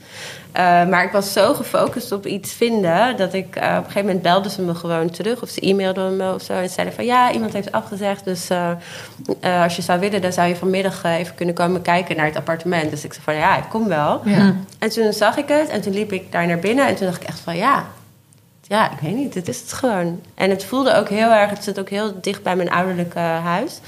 Eh, maar ik was zo gefocust op iets vinden dat ik eh, op een gegeven moment belde ze me gewoon terug of ze e-mailden me of zo en zeiden van ja, iemand heeft afgezegd, dus als je zou willen, dan zou je vanmiddag even kunnen komen kijken naar het appartement. Dus ik zei van ja, ik kom wel. Ja. En toen zag ik het en toen liep ik daar naar binnen en toen dacht ik echt van ja, ja, ik weet niet, dit is het gewoon. En het voelde ook heel erg, het zit ook heel dicht bij mijn ouderlijke huis.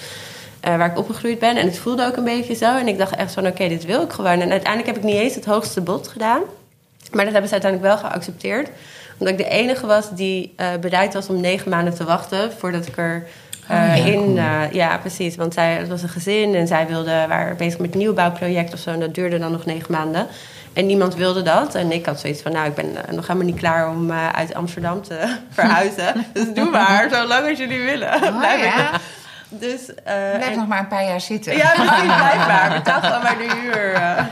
eh, waar ik opgegroeid ben. En het voelde ook een beetje zo. En ik dacht echt van, oké, dit wil ik gewoon. En uiteindelijk heb ik niet eens het hoogste bod gedaan. Maar dat hebben ze uiteindelijk wel geaccepteerd. Omdat ik de enige was die eh, bereid was om negen maanden te wachten... voordat ik er Oh, ja, in... cool. eh, ja, precies. Want zij, het was een gezin en zij wilden, waren bezig met een nieuwbouwproject of zo. En dat duurde dan nog negen maanden. En niemand wilde dat. En ik had zoiets van, nou, ik ben eh, nog helemaal niet klaar om eh, uit Amsterdam te verhuizen. dus doe maar, zolang als jullie willen. Oh, Blijf ja. nog. Dus, eh, Blijf en- nog maar een paar jaar zitten. ja, precies, blijf maar. Betaal gewoon maar de huur.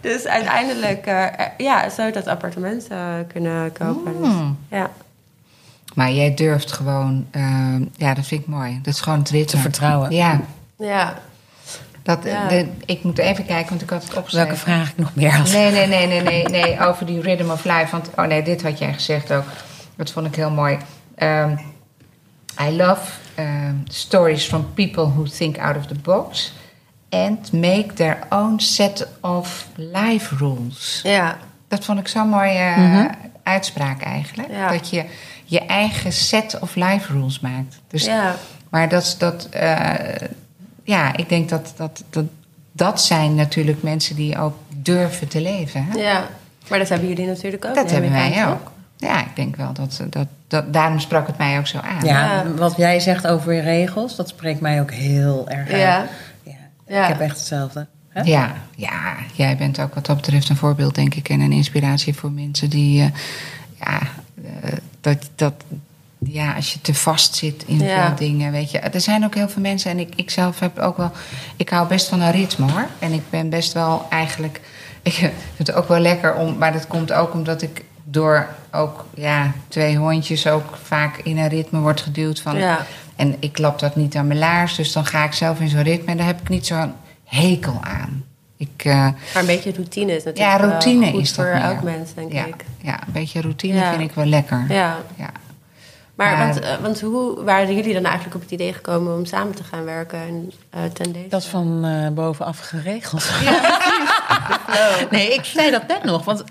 Dus uiteindelijk, eh, ja, zou ik dat appartement kunnen kopen. Dus, Hmm. ja. Maar jij durft gewoon, ehm, ja, dat vind ik mooi. Dat is gewoon het ritme. Te vertrouwen. Ja, ja. Dat, Ja. de- ik moet even kijken, want ik had het opgeschreven. Welke vraag ik nog meer had? Nee, nee, nee, nee, nee, nee, over die rhythm of life. Want, oh nee, dit had jij gezegd ook. Dat vond ik heel mooi. Ehm, I love um, stories from people who think out of the box and make their own set of life rules. Ja. Dat vond ik zo'n mooie eh, Mhm. uitspraak eigenlijk. Ja. Dat je je eigen set of life rules maakt. Dus, ja. Maar dat, is dat eh, ja, ik denk dat dat, dat dat zijn natuurlijk mensen die ook durven te leven. Hè? ja. Maar dat hebben jullie natuurlijk ook. Dat hebben wij ook. Ja, ik denk wel dat, dat, dat... Daarom sprak het mij ook zo aan. Ja, wat jij zegt over je regels, dat spreekt mij ook heel erg aan. Ja. Ja, Ja. Ik heb echt hetzelfde. Hè? Ja, ja, jij bent ook wat dat betreft een voorbeeld, denk ik. En een inspiratie voor mensen die... eh, ja, eh, dat, dat, ja, als je te vast zit in Ja. veel dingen, weet je. Er zijn ook heel veel mensen, en ik, ik zelf heb ook wel... Ik hou best van een ritme, hoor. En ik ben best wel eigenlijk... Ik vind het ook wel lekker om... Maar dat komt ook omdat ik door ook ja, twee hondjes ook vaak in een ritme wordt geduwd van... Ja. En ik lap dat niet aan mijn laars, dus dan ga ik zelf in zo'n ritme. En daar heb ik niet zo'n hekel aan. Ik, eh, Maar een beetje routine is natuurlijk ja, routine goed is dat voor elk mens, denk ja, ik. Ja, een beetje routine Ja. vind ik wel lekker. Ja. Maar, Maar- want, eh, want hoe waren jullie dan eigenlijk op het idee gekomen om samen te gaan werken en, eh ten deze? Dat is van eh, bovenaf geregeld. nee, ik zei dat net nog, want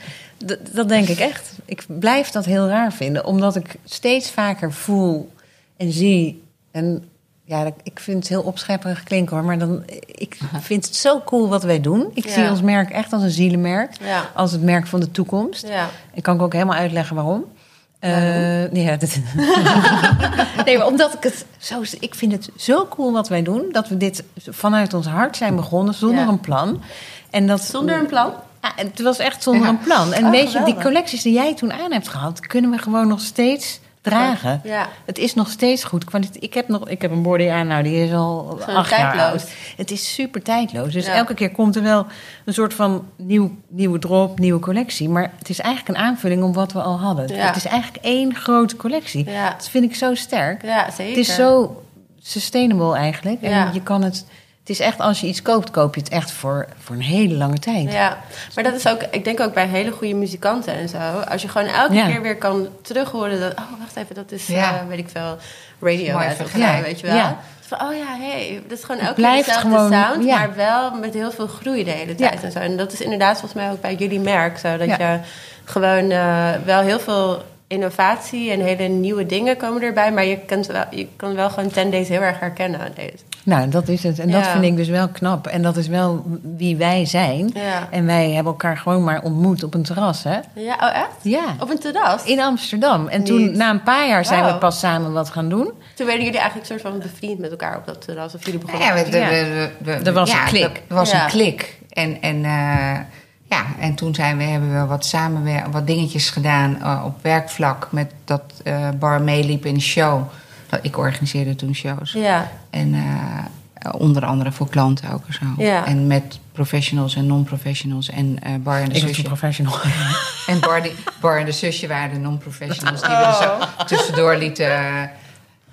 dat denk ik echt. Ik blijf dat heel raar vinden, omdat ik steeds vaker voel... en zie. En ja, ik vind het heel opschepperig klinken hoor. Maar dan, ik vind het zo cool wat wij doen. Ik Ja. zie ons merk echt als een zielenmerk. Ja. Als het merk van de toekomst. Ik kan ook helemaal uitleggen waarom. Ja, dat... nee, maar omdat ik het zo... Ik vind het zo cool wat wij doen. Dat we dit vanuit ons hart zijn begonnen zonder Ja. een plan. En dat, Zonder een plan? Ja, het was echt zonder Ja. een plan. En Oh, weet je, die collecties die jij toen aan hebt gehad... kunnen we gewoon nog steeds dragen. Ja. Het is nog steeds goed. Ik heb, nog, ik heb een body aan, nou, die is al acht jaar tijdloos. oud. Het is super tijdloos. Dus Ja. elke keer komt er wel een soort van nieuw, nieuwe drop, nieuwe collectie. Maar het is eigenlijk een aanvulling op wat we al hadden. Ja. Het is eigenlijk één grote collectie. Dat vind ik zo sterk. Ja, zeker. Het is zo sustainable eigenlijk. En je kan het... Het is echt, als je iets koopt, koop je het echt voor, voor een hele lange tijd. Ja, maar dat is ook, ik denk ook bij hele goede muzikanten en zo. Als je gewoon elke Ja. keer weer kan terughoren dat, oh wacht even, dat is, Ja. eh, weet ik veel, radio uit vergelijk. weet je wel. Ja. Van, oh ja, hey, dat is gewoon elke keer dezelfde gewoon- sound, ja. maar wel met heel veel groei de hele tijd Ja. en zo. En dat is inderdaad volgens mij ook bij jullie merk zo, dat Ja. je gewoon eh, wel heel veel innovatie en hele nieuwe dingen komen erbij, maar je kan wel, je kan wel gewoon ten days heel erg herkennen. aan Deze. Nou, dat is het. En dat Ja. vind ik dus wel knap. En dat is wel wie wij zijn. Ja. En wij hebben elkaar gewoon maar ontmoet op een terras, hè? Ja, oh echt? Ja. Op een terras? In Amsterdam. En toen, na een paar jaar, zijn we pas samen wat gaan doen. Toen werden jullie eigenlijk soort van bevriend met elkaar op dat terras, of jullie begonnen? ja, we, Ja. we- we- we- Er was een klik. Er was een klik. En, en, eh, ja, en toen zijn we, hebben we wat samenwer wat dingetjes gedaan eh, op werkvlak. Met dat eh, Bar meeliep in een show. Dat- Ik organiseerde toen shows. Ja. En eh, onder andere voor klanten ook en zo. Ja. En met professionals en non-professionals. En eh Bar en de Ik was een zusje. professional. En Bar, die- Bar en de zusje waren de non-professionals die we zo tussendoor lieten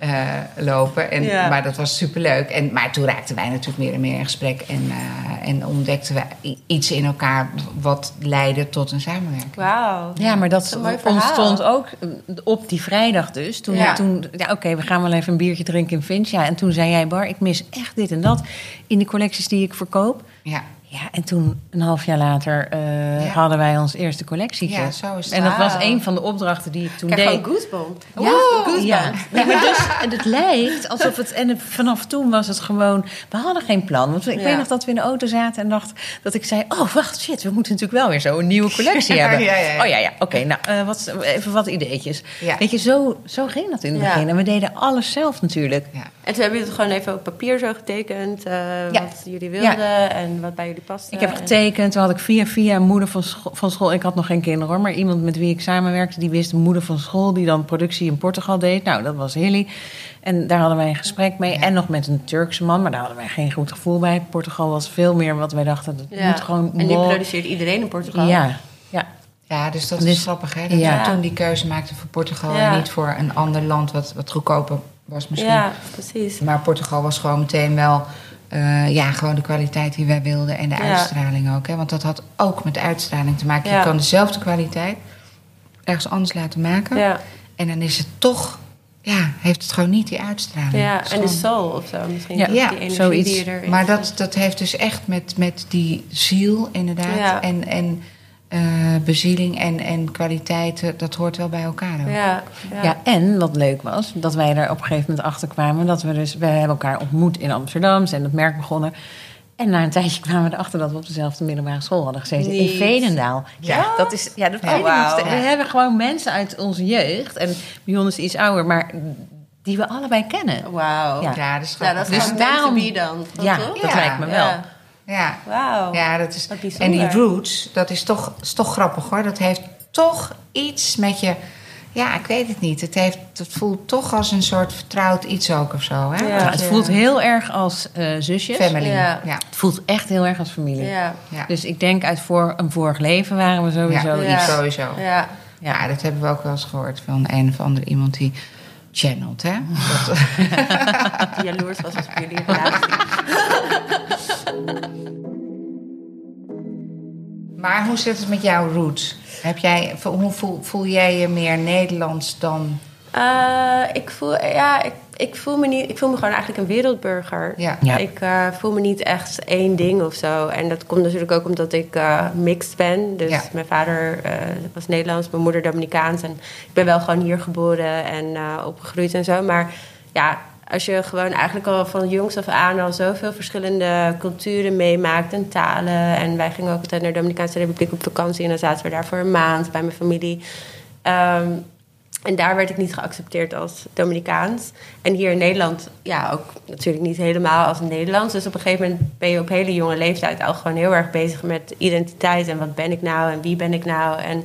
eh, lopen. En, Ja. Maar dat was superleuk. En, maar toen raakten wij natuurlijk meer en meer in gesprek. En, eh, en ontdekten we iets in elkaar wat leidde tot een samenwerking. Wauw. Ja, maar dat ontstond ook op die vrijdag dus. Toen, Ja. toen ja, oké, we gaan wel even een biertje drinken in Finch. Ja, en toen zei jij, Bar, ik mis echt dit en dat in de collecties die ik verkoop. Ja, Ja, en toen, een half jaar later, eh, Ja. hadden wij ons eerste collectietje. Ja, zo is het. En dat was een van de opdrachten die ik toen Kijk, deed. gewoon goosebump. Ja, Goosebump. ja. Maar dus, en het lijkt alsof het... En vanaf toen was het gewoon... We hadden geen plan. Want ik Ja. weet nog dat we in de auto zaten en dacht... Dat ik zei, oh, wacht, shit. We moeten natuurlijk wel weer zo een nieuwe collectie hebben. Ja, ja, ja. Oh ja, ja. Oké, nou, eh, wat, even wat ideetjes. Ja. Weet je, zo, zo ging dat in het Ja. begin. En we deden alles zelf natuurlijk. ja. En toen hebben jullie het gewoon even op papier zo getekend. eh, Ja. Wat jullie wilden en wat bij jullie paste. Ik heb En- getekend, toen had ik via via een moeder van school, van school. Ik had nog geen kinderen hoor, maar iemand met wie ik samenwerkte, die wist een moeder van school die dan productie in Portugal deed. Nou, dat was Hilly. En daar hadden wij een gesprek mee. En nog met een Turkse man, maar daar hadden wij geen goed gevoel bij. Portugal was veel meer wat wij dachten. Dat Ja. moet gewoon En nu mooi- produceert iedereen in Portugal. Ja, ja. Ja, dus dat Dus- is grappig, hè? Dat ja. toen die keuze maakten voor Portugal Ja. en niet voor een ander land wat, wat goedkoper was misschien. Ja, precies. Maar Portugal was gewoon meteen wel eh, ja, gewoon de kwaliteit die wij wilden en de Ja. uitstraling ook. Hè? Want dat had ook met de uitstraling te maken. Ja. Je kan dezelfde kwaliteit ergens anders laten maken. Ja, En dan is het toch, ja, heeft het gewoon niet die uitstraling. ja. En de soul of zo misschien. Ja, die ja, energie zoiets. die Maar dat, dat heeft dus echt met, met die ziel inderdaad. Ja. En, en eh, bezieling en, en kwaliteiten, dat hoort wel bij elkaar. ook. Ja, ja. Ja. en wat leuk was, dat wij er op een gegeven moment achter kwamen. Dat we dus, we hebben elkaar ontmoet in Amsterdam, zijn dat merk begonnen. En na een tijdje kwamen we erachter dat we op dezelfde middelbare school hadden gezeten. In Niet. Weenendaal. Ja, Ja? dat is. Ja, dat Ja. Wauw. nog. We hebben gewoon mensen uit onze jeugd. En Mion is iets ouder, maar die we allebei kennen. Wauw. Ja. Ja, dat is Nou, dat is Dus daarom- dan. Ja, dat Ja. lijkt me wel. Ja. ja. Wauw. Ja, dat is. En die roots, dat is toch, is toch grappig hoor. Dat heeft toch iets met je. Ja, ik weet het niet. Het, heeft, het voelt toch als een soort vertrouwd iets ook of zo. Hè? Ja. Ja, Dat het voelt heel erg als eh, zusjes. family. Ja. Ja. Het voelt echt heel erg als familie. Ja. Ja. Dus ik denk uit voor een vorig leven waren we sowieso Ja, iets. Ja. sowieso. Ja. Ja. Dat hebben we ook wel eens gehoord van een of andere iemand die channelt. Hè? Dat, Die jaloers was op jullie relatie. maar hoe zit het met jouw roots? Heb jij, hoe voel, voel jij je meer Nederlands dan. Eh, ik voel, ja, ik, ik voel me niet, ik voel me gewoon eigenlijk een wereldburger. Ja. Ja. Ik eh, voel me niet echt één ding of zo. En dat komt natuurlijk ook omdat ik eh, mixed ben. Dus Ja. mijn vader eh, was Nederlands, mijn moeder Dominicaans. En ik ben wel gewoon hier geboren en eh, opgegroeid en zo. Maar ja, als je gewoon eigenlijk al van jongs af aan al zoveel verschillende culturen meemaakt en talen. En wij gingen ook altijd naar de Dominicaanse Republiek op vakantie en dan zaten we daar voor een maand bij mijn familie. Ehm, en daar werd ik niet geaccepteerd als Dominicaans. En hier in Nederland, ja, ook natuurlijk niet helemaal als Nederlands. Dus op een gegeven moment ben je op hele jonge leeftijd al gewoon heel erg bezig met identiteit. En wat ben ik nou en wie ben ik nou? En,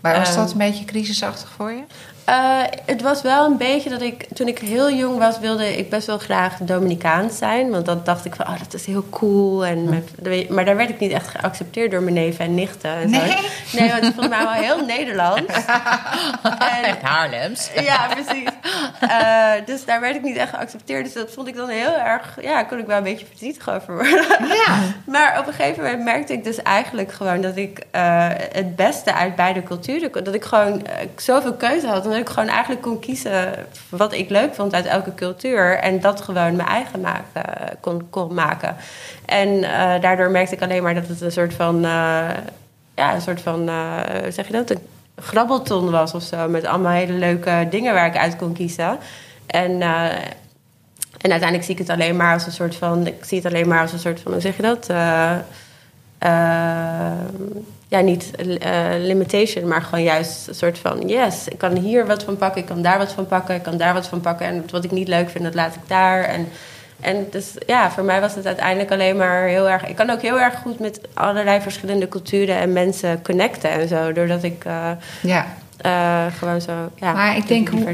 Maar was Ehm, dat een beetje crisisachtig voor je? Eh, het was wel een beetje dat ik, toen ik heel jong was, wilde ik best wel graag Dominicaans zijn. Want dan dacht ik van, oh, dat is heel cool. En met- maar daar werd ik niet echt geaccepteerd door mijn neven en nichten. En zo. Nee? Nee, want het vond mij wel heel Nederlands. en, Haarlems. ja, precies. Eh, dus daar werd ik niet echt geaccepteerd. Dus dat vond ik dan heel erg... Ja, kon ik wel een beetje verdrietig over worden. Ja. Maar op een gegeven moment merkte ik dus eigenlijk gewoon... dat ik eh, het beste uit beide culturen... kon- dat ik gewoon zoveel keuze had... ik gewoon eigenlijk kon kiezen... wat ik leuk vond uit elke cultuur... en dat gewoon mijn eigen maken, kon, kon maken. En eh, daardoor merkte ik alleen maar dat het een soort van... eh, ja, een soort van... hoe zeg je dat? Een grabbelton was of zo... met allemaal hele leuke dingen waar ik uit kon kiezen. En... en uiteindelijk zie ik het alleen maar als een soort van. Ik zie het alleen maar als een soort van. Hoe zeg je dat? Eh, ja, niet eh, limitation, maar gewoon juist een soort van. Yes, ik kan hier wat van pakken, ik kan daar wat van pakken, ik kan daar wat van pakken. En wat ik niet leuk vind, dat laat ik daar. En, en dus ja, voor mij was het uiteindelijk alleen maar heel erg. Ik kan ook heel erg goed met allerlei verschillende culturen en mensen connecten en zo. Doordat ik eh, Ja. eh, gewoon zo. Ja, maar ik de denk, hoe,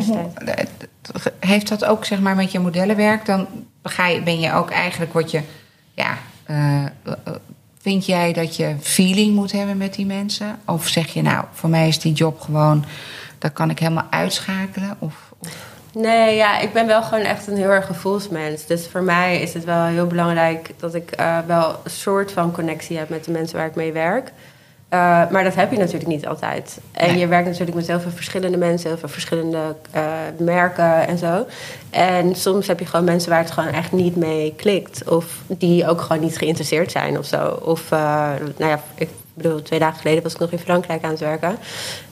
heeft dat ook zeg maar met je modellenwerk? Dan ga je, ben je ook eigenlijk, word je, ja, vind jij dat je feeling moet hebben met die mensen? Of zeg je nou, voor mij is die job gewoon, dat kan ik helemaal uitschakelen? Of, of- Nee, ja, ik ben wel gewoon echt een heel erg gevoelsmens. Dus voor mij is het wel heel belangrijk dat ik eh, wel een soort van connectie heb met de mensen waar ik mee werk. Eh, maar dat heb je natuurlijk niet altijd. En Nee. je werkt natuurlijk met heel veel verschillende mensen, heel veel verschillende eh, merken en zo. En soms heb je gewoon mensen waar het gewoon echt niet mee klikt. Of die ook gewoon niet geïnteresseerd zijn of zo. Of, eh, nou ja, ik bedoel, twee dagen geleden was ik nog in Frankrijk aan het werken.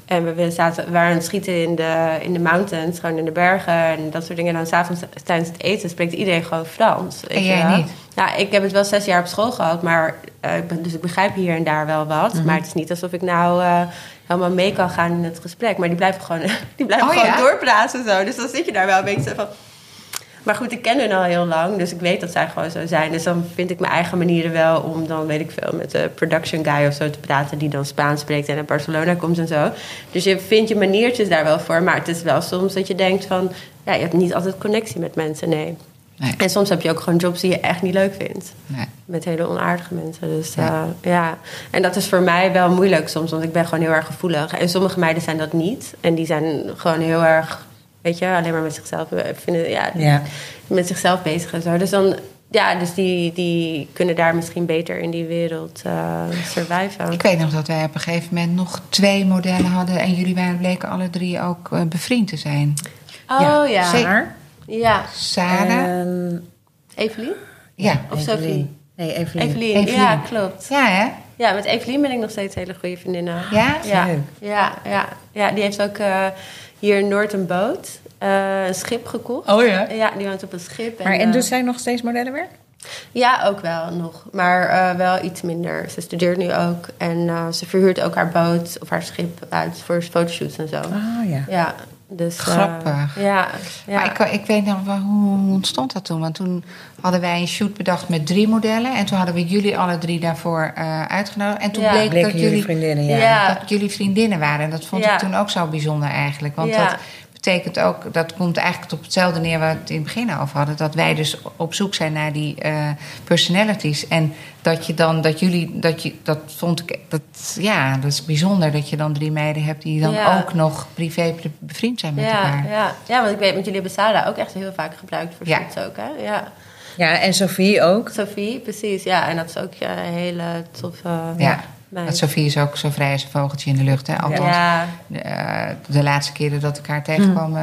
En we zaten, waren aan het schieten in de, in de mountains, gewoon in de bergen en dat soort dingen. En dan s'avonds tijdens het eten spreekt iedereen gewoon Frans. weet En je jij wel. niet? Ja, ik heb het wel zes jaar op school gehad, maar eh, ik ben, dus ik begrijp hier en daar wel wat. Mhm. Maar het is niet alsof ik nou eh, helemaal mee kan gaan in het gesprek. Maar die blijven gewoon, die blijven Oh, gewoon ja? doorpraten zo. Dus dan zit je daar wel een beetje van. Maar goed, ik ken hun al heel lang, dus ik weet dat zij gewoon zo zijn. Dus dan vind ik mijn eigen manieren wel om dan, weet ik veel, met de production guy of zo te praten... die dan Spaans spreekt en naar Barcelona komt en zo. Dus je vindt je maniertjes daar wel voor. Maar het is wel soms dat je denkt van... ja, je hebt niet altijd connectie met mensen, nee. nee, En soms heb je ook gewoon jobs die je echt niet leuk vindt. nee. Met hele onaardige mensen. Dus ja. ja. En dat is voor mij wel moeilijk soms, want ik ben gewoon heel erg gevoelig. En sommige meiden zijn dat niet. En die zijn gewoon heel erg, weet je, alleen maar met zichzelf eh, vinden, ja, Ja. met zichzelf bezig en zo. Dus dan, ja, dus die, die kunnen daar misschien beter in die wereld eh surviven. Ik weet nog dat wij op een gegeven moment nog twee modellen hadden... en jullie waren, bleken alle drie ook eh, bevriend te zijn. Oh ja. zeker. Ja. Sarah, En- Evelien? ja. Of Evelien. Sophie? Nee, Evelien. Evelien. Evelien. Ja, klopt. Ja, hè? Ja, met Evelien ben ik nog steeds hele goede vriendinnen. Ja? Ja, Leuk. ja, ja, ja, die heeft ook eh, hier in Noord een boot, eh, een schip gekocht. Oh ja? Ja, die woont op een schip. Maar en eh, dus zij nog steeds modellenwerk? Ja, ook wel nog. Maar eh, wel iets minder. Ze studeert nu ook. En eh, ze verhuurt ook haar boot of haar schip uit voor fotoshoots en zo. Ah ja. Ja, dus... eh, Grappig. ja, ja. Maar ik, ik weet nog wel, hoe ontstond dat toen? Want toen hadden wij een shoot bedacht met drie modellen. En toen hadden we jullie alle drie daarvoor eh, uitgenodigd. En toen Ja. bleek Bleken dat jullie jullie, vriendinnen, ja. Ja. dat jullie vriendinnen waren. En dat vond Ja. ik toen ook zo bijzonder eigenlijk. Want Ja. dat betekent ook, dat komt eigenlijk op hetzelfde neer waar we het in het begin over hadden. Dat wij dus op zoek zijn naar die eh, personalities. En dat je dan, dat jullie, dat je, dat vond ik, dat, ja, dat is bijzonder dat je dan drie meiden hebt die dan Ja. ook nog privé bevriend zijn met ja, elkaar. ja, ja, want ik weet, want jullie hebben Sada ook echt heel vaak gebruikt voor Ja. shoots ook, hè? Ja. Ja, en Sophie ook. Sophie, precies. Ja, en dat is ook een hele toffe... Ja. Meid. Sofie is ook zo vrij als een vogeltje in de lucht. Hè? Althans, Ja. eh, de laatste keren dat ik haar tegenkwam,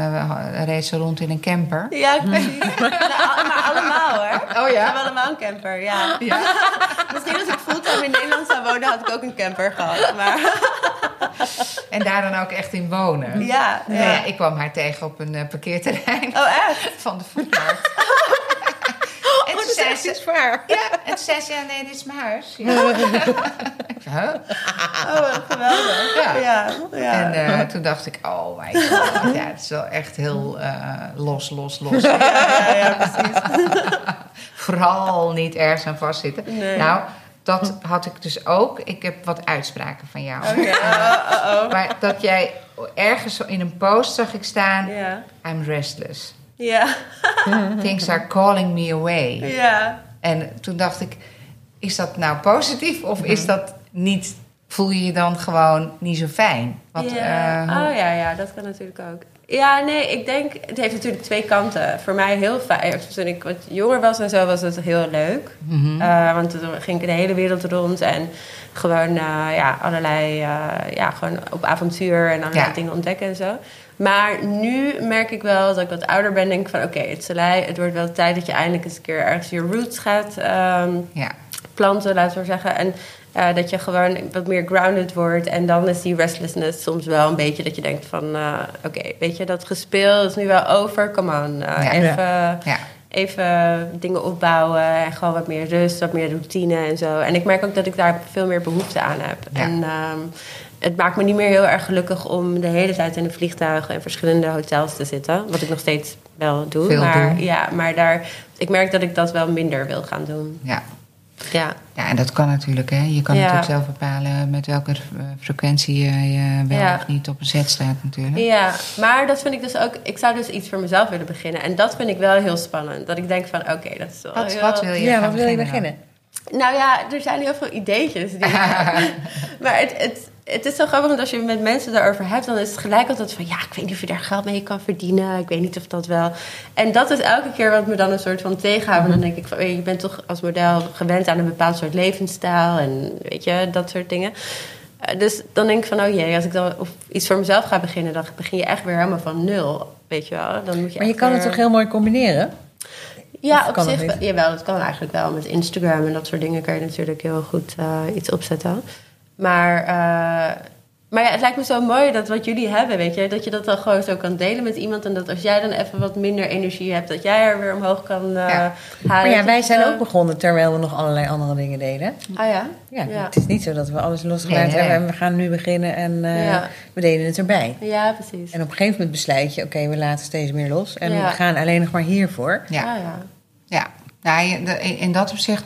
reed ze rond in een camper. Ja, precies. Nou, maar allemaal hoor. Oh We ja? hebben allemaal een camper, ja. Misschien als ik fulltime in Nederland zou wonen, had ik ook een camper gehad. Maar En daar dan ook echt in wonen. ja, Nou ja, ja. ik kwam haar tegen op een eh, parkeerterrein Oh, echt? van de voetmarkt. Zei ze, waar. ja, en toen zei ze, ja, nee, dit is mijn huis. Ja. ik zei, huh? Oh, geweldig. Ja. Ja, ja. En eh, toen dacht ik, oh my god, ja, het is wel echt heel eh, los, los, los. ja, ja, precies. Vooral niet ergens aan vastzitten. Nee. Nou, dat had ik dus ook. Ik heb wat uitspraken van jou. Oké, oh, oh, oh. Maar dat jij ergens in een post zag ik staan... Ja. I'm restless. Ja, Things are calling me away. ja. En toen dacht ik, is dat nou positief of is dat niet... Voel je je dan gewoon niet zo fijn? Want, ja. eh, hoe- oh ja, ja, dat kan natuurlijk ook. Ja, nee, ik denk, het heeft natuurlijk twee kanten. Voor mij heel fijn. Toen ik wat jonger was en zo, was het heel leuk. Mhm. Eh, want toen ging ik de hele wereld rond en gewoon eh, ja, allerlei, eh, ja, gewoon op avontuur en allerlei Ja. dingen ontdekken en zo. Maar nu merk ik wel dat ik wat ouder ben, denk ik van oké, het, Soleil, het wordt wel tijd dat je eindelijk eens een keer ergens je roots gaat ehm, ja. planten, laten we zeggen. En eh, dat je gewoon wat meer grounded wordt. En dan is die restlessness soms wel een beetje dat je denkt van... eh, oké, weet je, dat gespeel is nu wel over. Come on, eh, Ja. even, Ja. even dingen opbouwen. En gewoon wat meer rust, wat meer routine en zo. En ik merk ook dat ik daar veel meer behoefte aan heb. Ja. En ehm, het maakt me niet meer heel erg gelukkig om de hele tijd in de vliegtuigen... en verschillende hotels te zitten. Wat ik nog steeds wel doe. Veel maar doe. ja, maar daar, ik merk dat ik dat wel minder wil gaan doen. ja. Ja. Ja, en dat kan natuurlijk. Hè. Je kan Ja. natuurlijk zelf bepalen met welke frequentie je, wel Ja. of niet op een zet staat natuurlijk. Ja, maar dat vind ik dus ook... Ik zou dus iets voor mezelf willen beginnen. En dat vind ik wel heel spannend. Dat ik denk van, oké, dat is wel Wat, heel... wat wil je Ja, gaan wat wil je dan? beginnen? Nou ja, er zijn heel veel ideetjes. Die maar het, het, het is zo grappig, want als je met mensen daarover hebt... dan is het gelijk altijd van... ja, ik weet niet of je daar geld mee kan verdienen. Ik weet niet of dat wel... En dat is elke keer wat me dan een soort van tegenhoudt. Want dan denk ik van, je, bent toch als model gewend aan een bepaald soort levensstijl... en weet je, dat soort dingen. Eh, Dus dan denk ik van, oh jee, als ik dan of iets voor mezelf ga beginnen... dan begin je echt weer helemaal van nul, weet je wel. Dan moet je Maar je kan het toch heel mooi combineren? ja, Of op zich, wel- jawel, dat kan eigenlijk wel. Met Instagram en dat soort dingen kan je natuurlijk heel goed eh, iets opzetten. Maar, eh, maar ja, het lijkt me zo mooi dat wat jullie hebben, weet je, dat je dat dan gewoon zo kan delen met iemand. En dat als jij dan even wat minder energie hebt, dat jij er weer omhoog kan eh, Ja. halen. Maar ja, wij zijn zo- ook begonnen terwijl we nog allerlei andere dingen deden. Ah ja? Ja, Ja. het is niet zo dat we alles losgelaten Nee, nee, hebben nee. en we gaan nu beginnen en eh, Ja. we deden het erbij. Ja, precies. En op een gegeven moment besluit je, oké, we laten steeds meer los en Ja. we gaan alleen nog maar hiervoor. Ja. Ah, ja. Ja, nou, in dat opzicht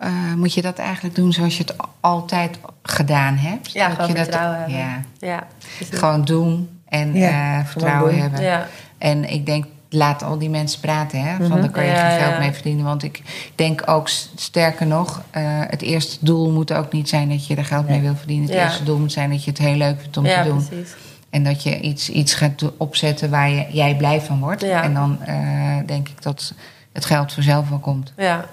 eh, moet je dat eigenlijk doen zoals je het altijd gedaan hebt. Ja, Dat gewoon je dat- vertrouwen hebben. Ja, Ja, gewoon doen en Ja, eh, vertrouwen doen. hebben. Ja. En ik denk, laat al die mensen praten, hè? Van Mhm. daar kan je Ja, geen geld ja. mee verdienen. Want ik denk ook, sterker nog, eh, het eerste doel moet ook niet zijn dat je er geld mee wil verdienen. Het Ja. eerste doel moet zijn dat je het heel leuk vindt om ja, te doen. precies. En dat je iets, iets gaat opzetten waar je, jij blij van wordt. Ja. En dan eh, denk ik dat het geld vanzelf wel komt. Ja,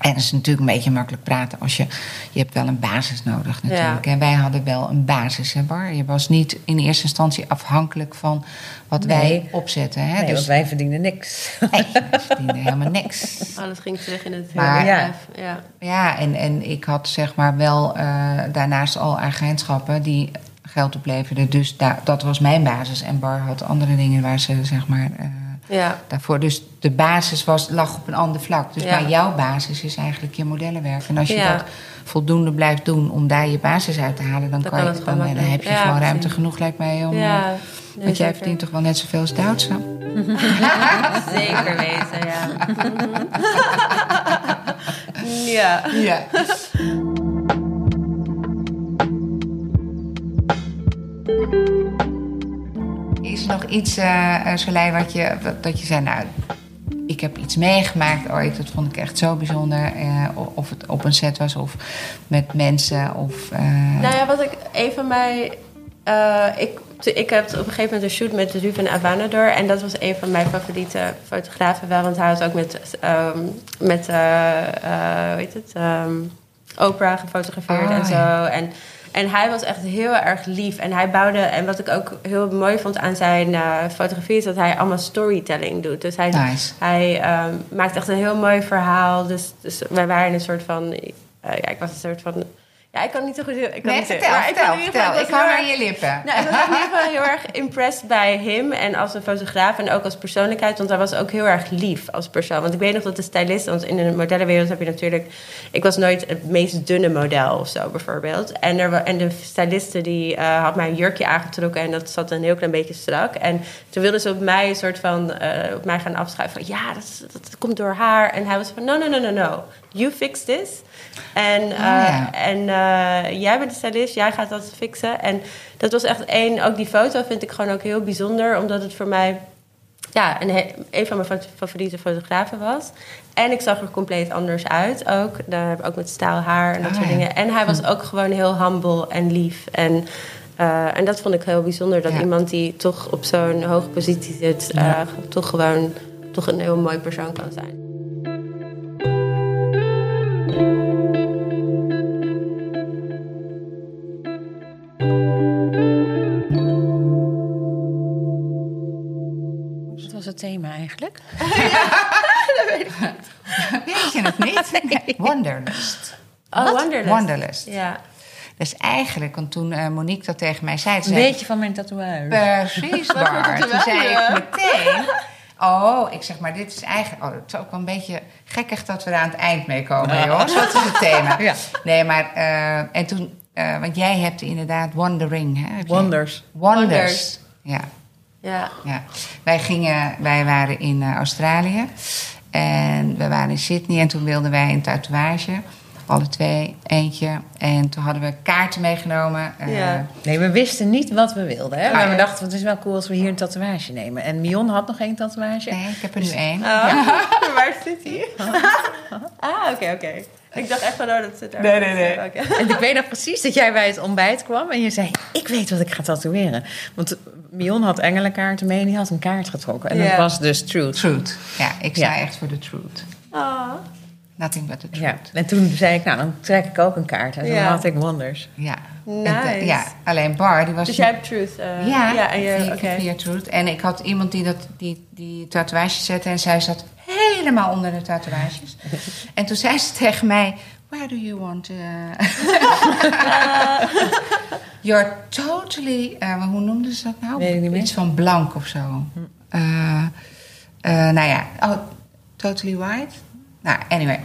En het is natuurlijk een beetje makkelijk praten als je... Je hebt wel een basis nodig natuurlijk. Ja. En wij hadden wel een basis, hè Bar? Je was niet in eerste instantie afhankelijk van wat Nee. wij opzetten. Hè? Nee, dus want wij verdienen niks. nee, wij verdienden helemaal niks. alles ging terug in het Maar- bedrijf. Ja. Ja, en, en ik had zeg maar wel eh, daarnaast al agentschappen die geld opleverden. Dus dat was mijn basis. En Bar had andere dingen waar ze zeg maar... eh, Ja. daarvoor. Dus de basis was, lag op een ander vlak. Dus Ja. maar jouw basis is eigenlijk je modellenwerk. En als je Ja. dat voldoende blijft doen om daar je basis uit te halen, dan, Dan kan je, het gewoon dan, heb je gewoon precies. ruimte genoeg, lijkt mij. Om, Ja, eh, want jij zeker. verdient toch wel net zoveel als Duitse? Zeker weten, ja. ja. Ja. Is nog iets, Soleil, wat je, wat, dat je zei, nou, ik heb iets meegemaakt ooit, dat vond ik echt zo bijzonder. eh, of het op een set was, of met mensen, of... eh, Nou ja, wat ik een van mij. ik, ik heb op een gegeven moment een shoot met Ruben Avanador. En dat was een van mijn favoriete fotografen wel. Want hij had ook met, ehm, met hoe heet het? ehm, Oprah gefotografeerd Ah, en zo. ja. En, en hij was echt heel erg lief. En hij bouwde, en wat ik ook heel mooi vond aan zijn eh, fotografie, is dat hij allemaal storytelling doet. Dus hij, Nice. hij ehm, maakt echt een heel mooi verhaal. Dus, dus wij waren een soort van. eh, ja, ik was een soort van. Ja, ik kan niet zo goed. Ik kan Nee, niet vertel, maar ik vertel, vertel. hang aan je lippen. nou, ik was in ieder geval heel erg impressed bij hem en als een fotograaf en ook als persoonlijkheid, want hij was ook heel erg lief als persoon. Want ik weet nog dat de stylist, want in de modellenwereld heb je natuurlijk, ik was nooit het meest dunne model of zo bijvoorbeeld. En, er, en de styliste die eh, had mij een jurkje aangetrokken en dat zat een heel klein beetje strak. En toen wilde ze op mij een soort van, eh, op mij gaan afschuiven van ja, dat, dat, komt door haar. En hij was van no, no, no, no, no, you fix this. En, eh, ja. en eh, jij bent de stylist, jij gaat dat fixen. En dat was echt één, ook die foto vind ik gewoon ook heel bijzonder, omdat het voor mij ja, een, een van mijn fa- favoriete fotografen was. En ik zag er compleet anders uit ook. Daar heb ik ook met stijl haar en dat Ah, soort dingen. En hij was ook gewoon heel humble en lief. En, eh, en dat vond ik heel bijzonder. Dat Ja. iemand die toch op zo'n hoge positie zit... eh, toch gewoon toch een heel mooi persoon kan zijn. Eigenlijk? Weet je het niet? Wanderlust. Oh, Wat? Wanderlust. Wanderlust. Ja. Dus eigenlijk, want toen eh, Monique dat tegen mij zei... Een zei ik, beetje van mijn tatoeage. Precies, waar. Toen zei ik meteen... Oh, ik zeg maar, dit is eigenlijk... Oh, het is ook wel een beetje gekkig dat we er aan het eind mee komen, jongens. Wat is het thema? Ja. Nee, maar... eh, en toen... eh, want jij hebt inderdaad Wandering, hè? Wonders. Wonders. Wonders. Ja, Ja. ja. Wij, gingen, wij waren in eh, Australië. En we waren in Sydney. En toen wilden wij een tatoeage. Alle twee, eentje. En toen hadden we kaarten meegenomen. eh, Ja. Nee, we wisten niet wat we wilden. Hè? Ah, Maar we ja. dachten, het is wel cool als we hier een tatoeage nemen. En Mion had nog geen tatoeage. Nee, ik heb er nu één. Oh. Waar zit hij? ah, oké, oké. Ik dacht echt van, oh, dat zit daar. Nee, nee, nee. En ik weet nog precies dat jij bij het ontbijt kwam en je zei: Ik weet wat ik ga tatoeëren. Want Mion had engelenkaarten mee en die had een kaart getrokken. En Ja. dat was dus Truth. Truth. Ja, ik sta Ja. echt voor de truth. Ah. Nothing but the truth. Ja. En toen zei ik: Nou, dan trek ik ook een kaart. En toen Ja. had ik Wonders. Ja. Nice. En, ja, alleen Bar, die was... Dus jij hebt truth. eh, ja, ja en je, via, Truth. En ik had iemand die dat, die, die tatoeage zette en zij zat helemaal onder de tatoeages. en toen zei ze tegen mij, where do you want... eh?" You're totally... eh, hoe noemden ze dat nou? Weet ik niet meer. Iets van blank of zo. Eh, eh, nou ja, oh, totally white. Nou, anyway.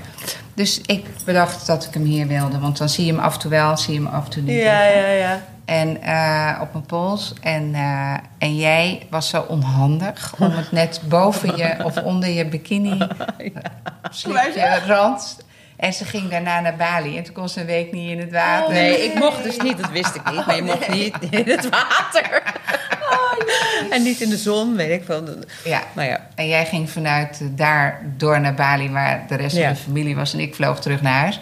Dus ik bedacht dat ik hem hier wilde. Want dan zie je hem af en toe wel, zie je hem af en toe niet. Ja, ja, ja. En eh, op mijn pols. En, eh, en jij was zo onhandig om het net boven je of onder je bikini slipje rand. En ze ging daarna naar Bali. En toen kon ze een week niet in het water. Oh, Nee, ik mocht dus niet, dat wist ik niet. Maar je mocht niet in het water. En niet in de zon, weet ik veel. Ja. Nou ja, En jij ging vanuit eh, daar door naar Bali, waar de rest Ja. van de familie was. En ik vloog terug naar huis.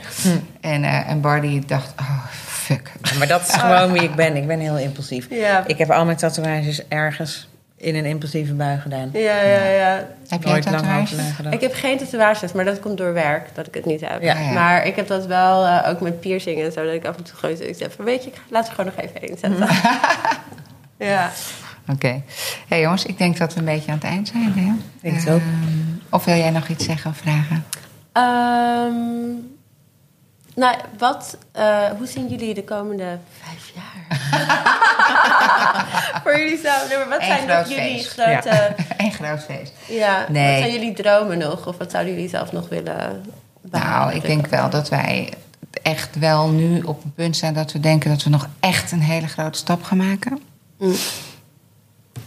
En, eh en Bardi dacht, oh, fuck. maar dat is gewoon wie ik ben. Ik ben heel impulsief. Ja. Ik heb al mijn tatoeages ergens in een impulsieve bui gedaan. Ja, ja, ja. Heb Nooit lang nagedacht. Ik heb geen tatoeages, maar dat komt door werk dat ik het niet heb. Ja. Ja. Maar ik heb dat wel eh, ook met piercingen en zo, dat ik af en toe gewoon zoiets heb van, weet je, ik laat er gewoon nog even heen zetten. ja. Oké. Hey jongens, ik denk dat we een beetje aan het eind zijn. Hè? Ik denk het ook. Ehm, of wil jij nog iets zeggen of vragen? Ehm, nou, wat, eh, hoe zien jullie de komende vijf jaar? Voor jullie zelf. Nee, maar wat Eén zijn nog jullie grote... Een groot feest. Ja, Nee. wat zijn jullie dromen nog? Of wat zouden jullie zelf nog willen behalen? Nou, ik denk wel dat wij echt wel nu op een punt zijn dat we denken dat we nog echt een hele grote stap gaan maken. Mm.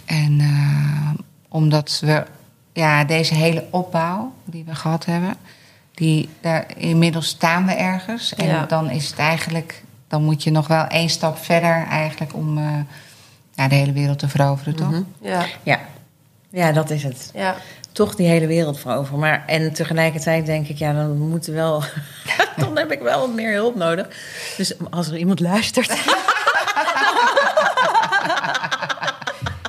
En eh, omdat we ja, deze hele opbouw die we gehad hebben, die, daar, inmiddels staan we ergens. En Ja. dan is het eigenlijk, dan moet je nog wel één stap verder eigenlijk om eh, ja, de hele wereld te veroveren, toch? Mhm. Ja, Ja. ja, dat is het. ja. Toch die hele wereld veroveren. Maar, en tegelijkertijd denk ik, ja, dan moeten wel... dan heb ik wel meer hulp nodig. Dus als er iemand luistert...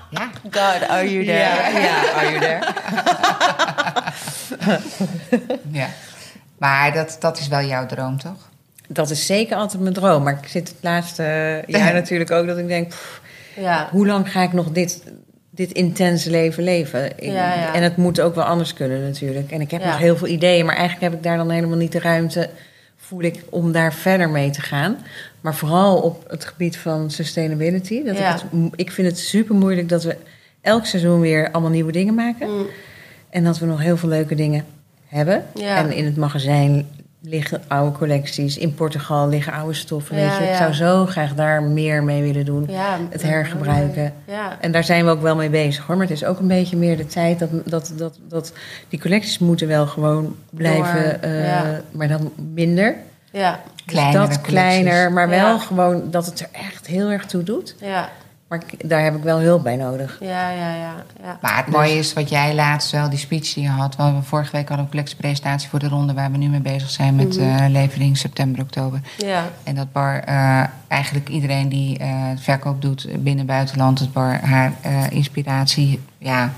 Ja. God, are you there? Ja, ja, are you there? ja. Maar dat, dat is wel jouw droom, toch? dat is zeker altijd mijn droom. Maar ik zit het laatste jaar natuurlijk ook dat ik denk... pff, Ja. hoe lang ga ik nog dit, dit intense leven leven? Ik- Ja, ja. En het moet ook wel anders kunnen natuurlijk. En ik heb Ja. nog heel veel ideeën, maar eigenlijk heb ik daar dan helemaal niet de ruimte, voel ik, om daar verder mee te gaan. Maar vooral op het gebied van sustainability. Dat Ja. ik, het, ik vind het super moeilijk dat we elk seizoen weer allemaal nieuwe dingen maken. Mm. En dat we nog heel veel leuke dingen hebben. Ja. En in het magazijn liggen oude collecties. In Portugal liggen oude stoffen. Ja, weet je. Ik zou zo graag daar meer mee willen doen. Ja, Het hergebruiken. Ja. En daar zijn we ook wel mee bezig hoor. Maar het is ook een beetje meer de tijd dat, dat, dat, dat die collecties moeten wel gewoon blijven. Door, eh, ja. Maar dan minder. Ja. Dus dat kleiner, maar wel Ja. gewoon dat het er echt heel erg toe doet. Ja. Maar ik- daar heb ik wel hulp bij nodig. Ja, ja, ja. ja. Maar het mooie is wat jij laatst wel, die speech die je had. We hebben vorige week al een collectiepresentatie voor de ronde waar we nu mee bezig zijn met Mhm. eh, levering september, oktober. Ja. En dat bar, eh, eigenlijk iedereen die eh, verkoop doet binnen en buitenland, het bar haar eh, inspiratie, ja,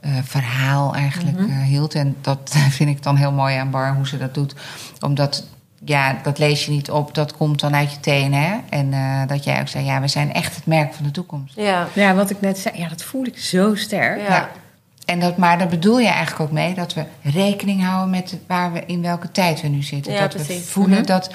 eh, verhaal eigenlijk Mhm. hield. En dat vind ik dan heel mooi aan bar, hoe ze dat doet. Omdat, ja, dat lees je niet op, dat komt dan uit je tenen. Hè? En eh, dat jij ook zei, ja, we zijn echt het merk van de toekomst. Ja. Ja, wat ik net zei, ja, dat voel ik zo sterk. Ja. En dat, maar daar bedoel je eigenlijk ook mee dat we rekening houden met waar we in welke tijd we nu zitten. Ja, dat we precies. voelen Mhm. dat.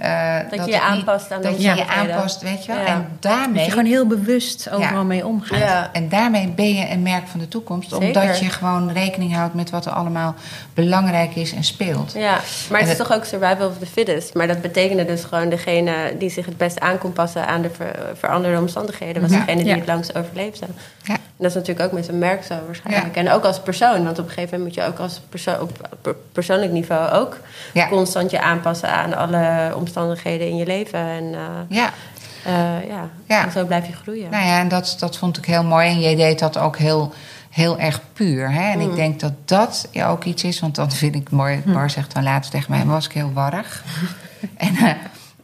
Eh, je je niet- aanpast aan Dat deze je je aanpast, weet je wel. Ja. En Dat daarmee. je gewoon heel bewust overal Ja. mee omgaat. Ja. En daarmee ben je een merk van de toekomst. Zeker. Omdat je gewoon rekening houdt met wat er allemaal belangrijk is en speelt. Ja, maar het En is toch ook survival of the fittest. Maar dat betekende dus gewoon degene die zich het best aan kon passen aan de ver- veranderde omstandigheden, was Ja. degene die Ja. het langst overleefde. Ja. En dat is natuurlijk ook met een merk zo waarschijnlijk. En ook als persoon, want op een gegeven moment moet je ook als perso op per- persoonlijk niveau ook Ja. constant je aanpassen aan alle omstandigheden in je leven. En eh, Ja. eh, ja. Ja. En zo blijf je groeien. Nou ja, en dat, dat vond ik heel mooi. En jij deed dat ook heel, heel erg puur. Hè? En Mm. ik denk dat dat ja, ook iets is. Want dan vind ik mooi. Hm. Bar zegt dan laatst tegen mij: was ik heel warrig. en, eh,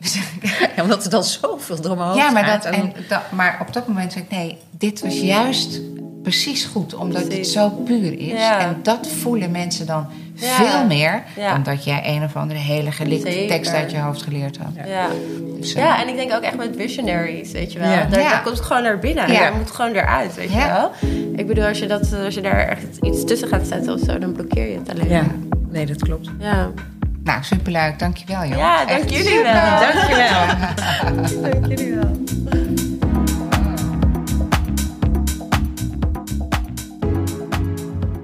Ja, omdat er dan zoveel door mijn hoofd ja, maar, gaat. dat, En en, dat, maar op dat moment zei ik: nee, dit was juist precies goed. Omdat het Precies. zo puur is. Ja. En dat voelen mensen dan Ja. veel meer. Ja. Dan dat jij een of andere hele gelikte Zeker. tekst uit je hoofd geleerd had. Ja. Dus, eh, ja, en ik denk ook echt met visionaries, weet je wel. Ja. Daar, Ja. daar komt het gewoon naar binnen. Ja. Daar moet het gewoon eruit, weet je wel. Ik bedoel, als je, dat, als je daar echt iets tussen gaat zetten of zo, dan blokkeer je het alleen. ja, nee, dat klopt. Ja, Nou, superleuk. Dankjewel, joh. ja dank Echt jullie super. wel. Dankjewel. Dank jullie wel.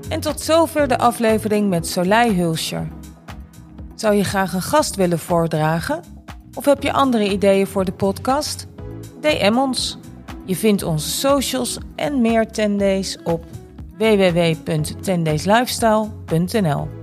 En tot zover de aflevering met Soleil Hulscher. Zou je graag een gast willen voordragen? Of heb je andere ideeën voor de podcast? DM ons. Je vindt onze socials en meer 10days op www.10dayslifestyle.nl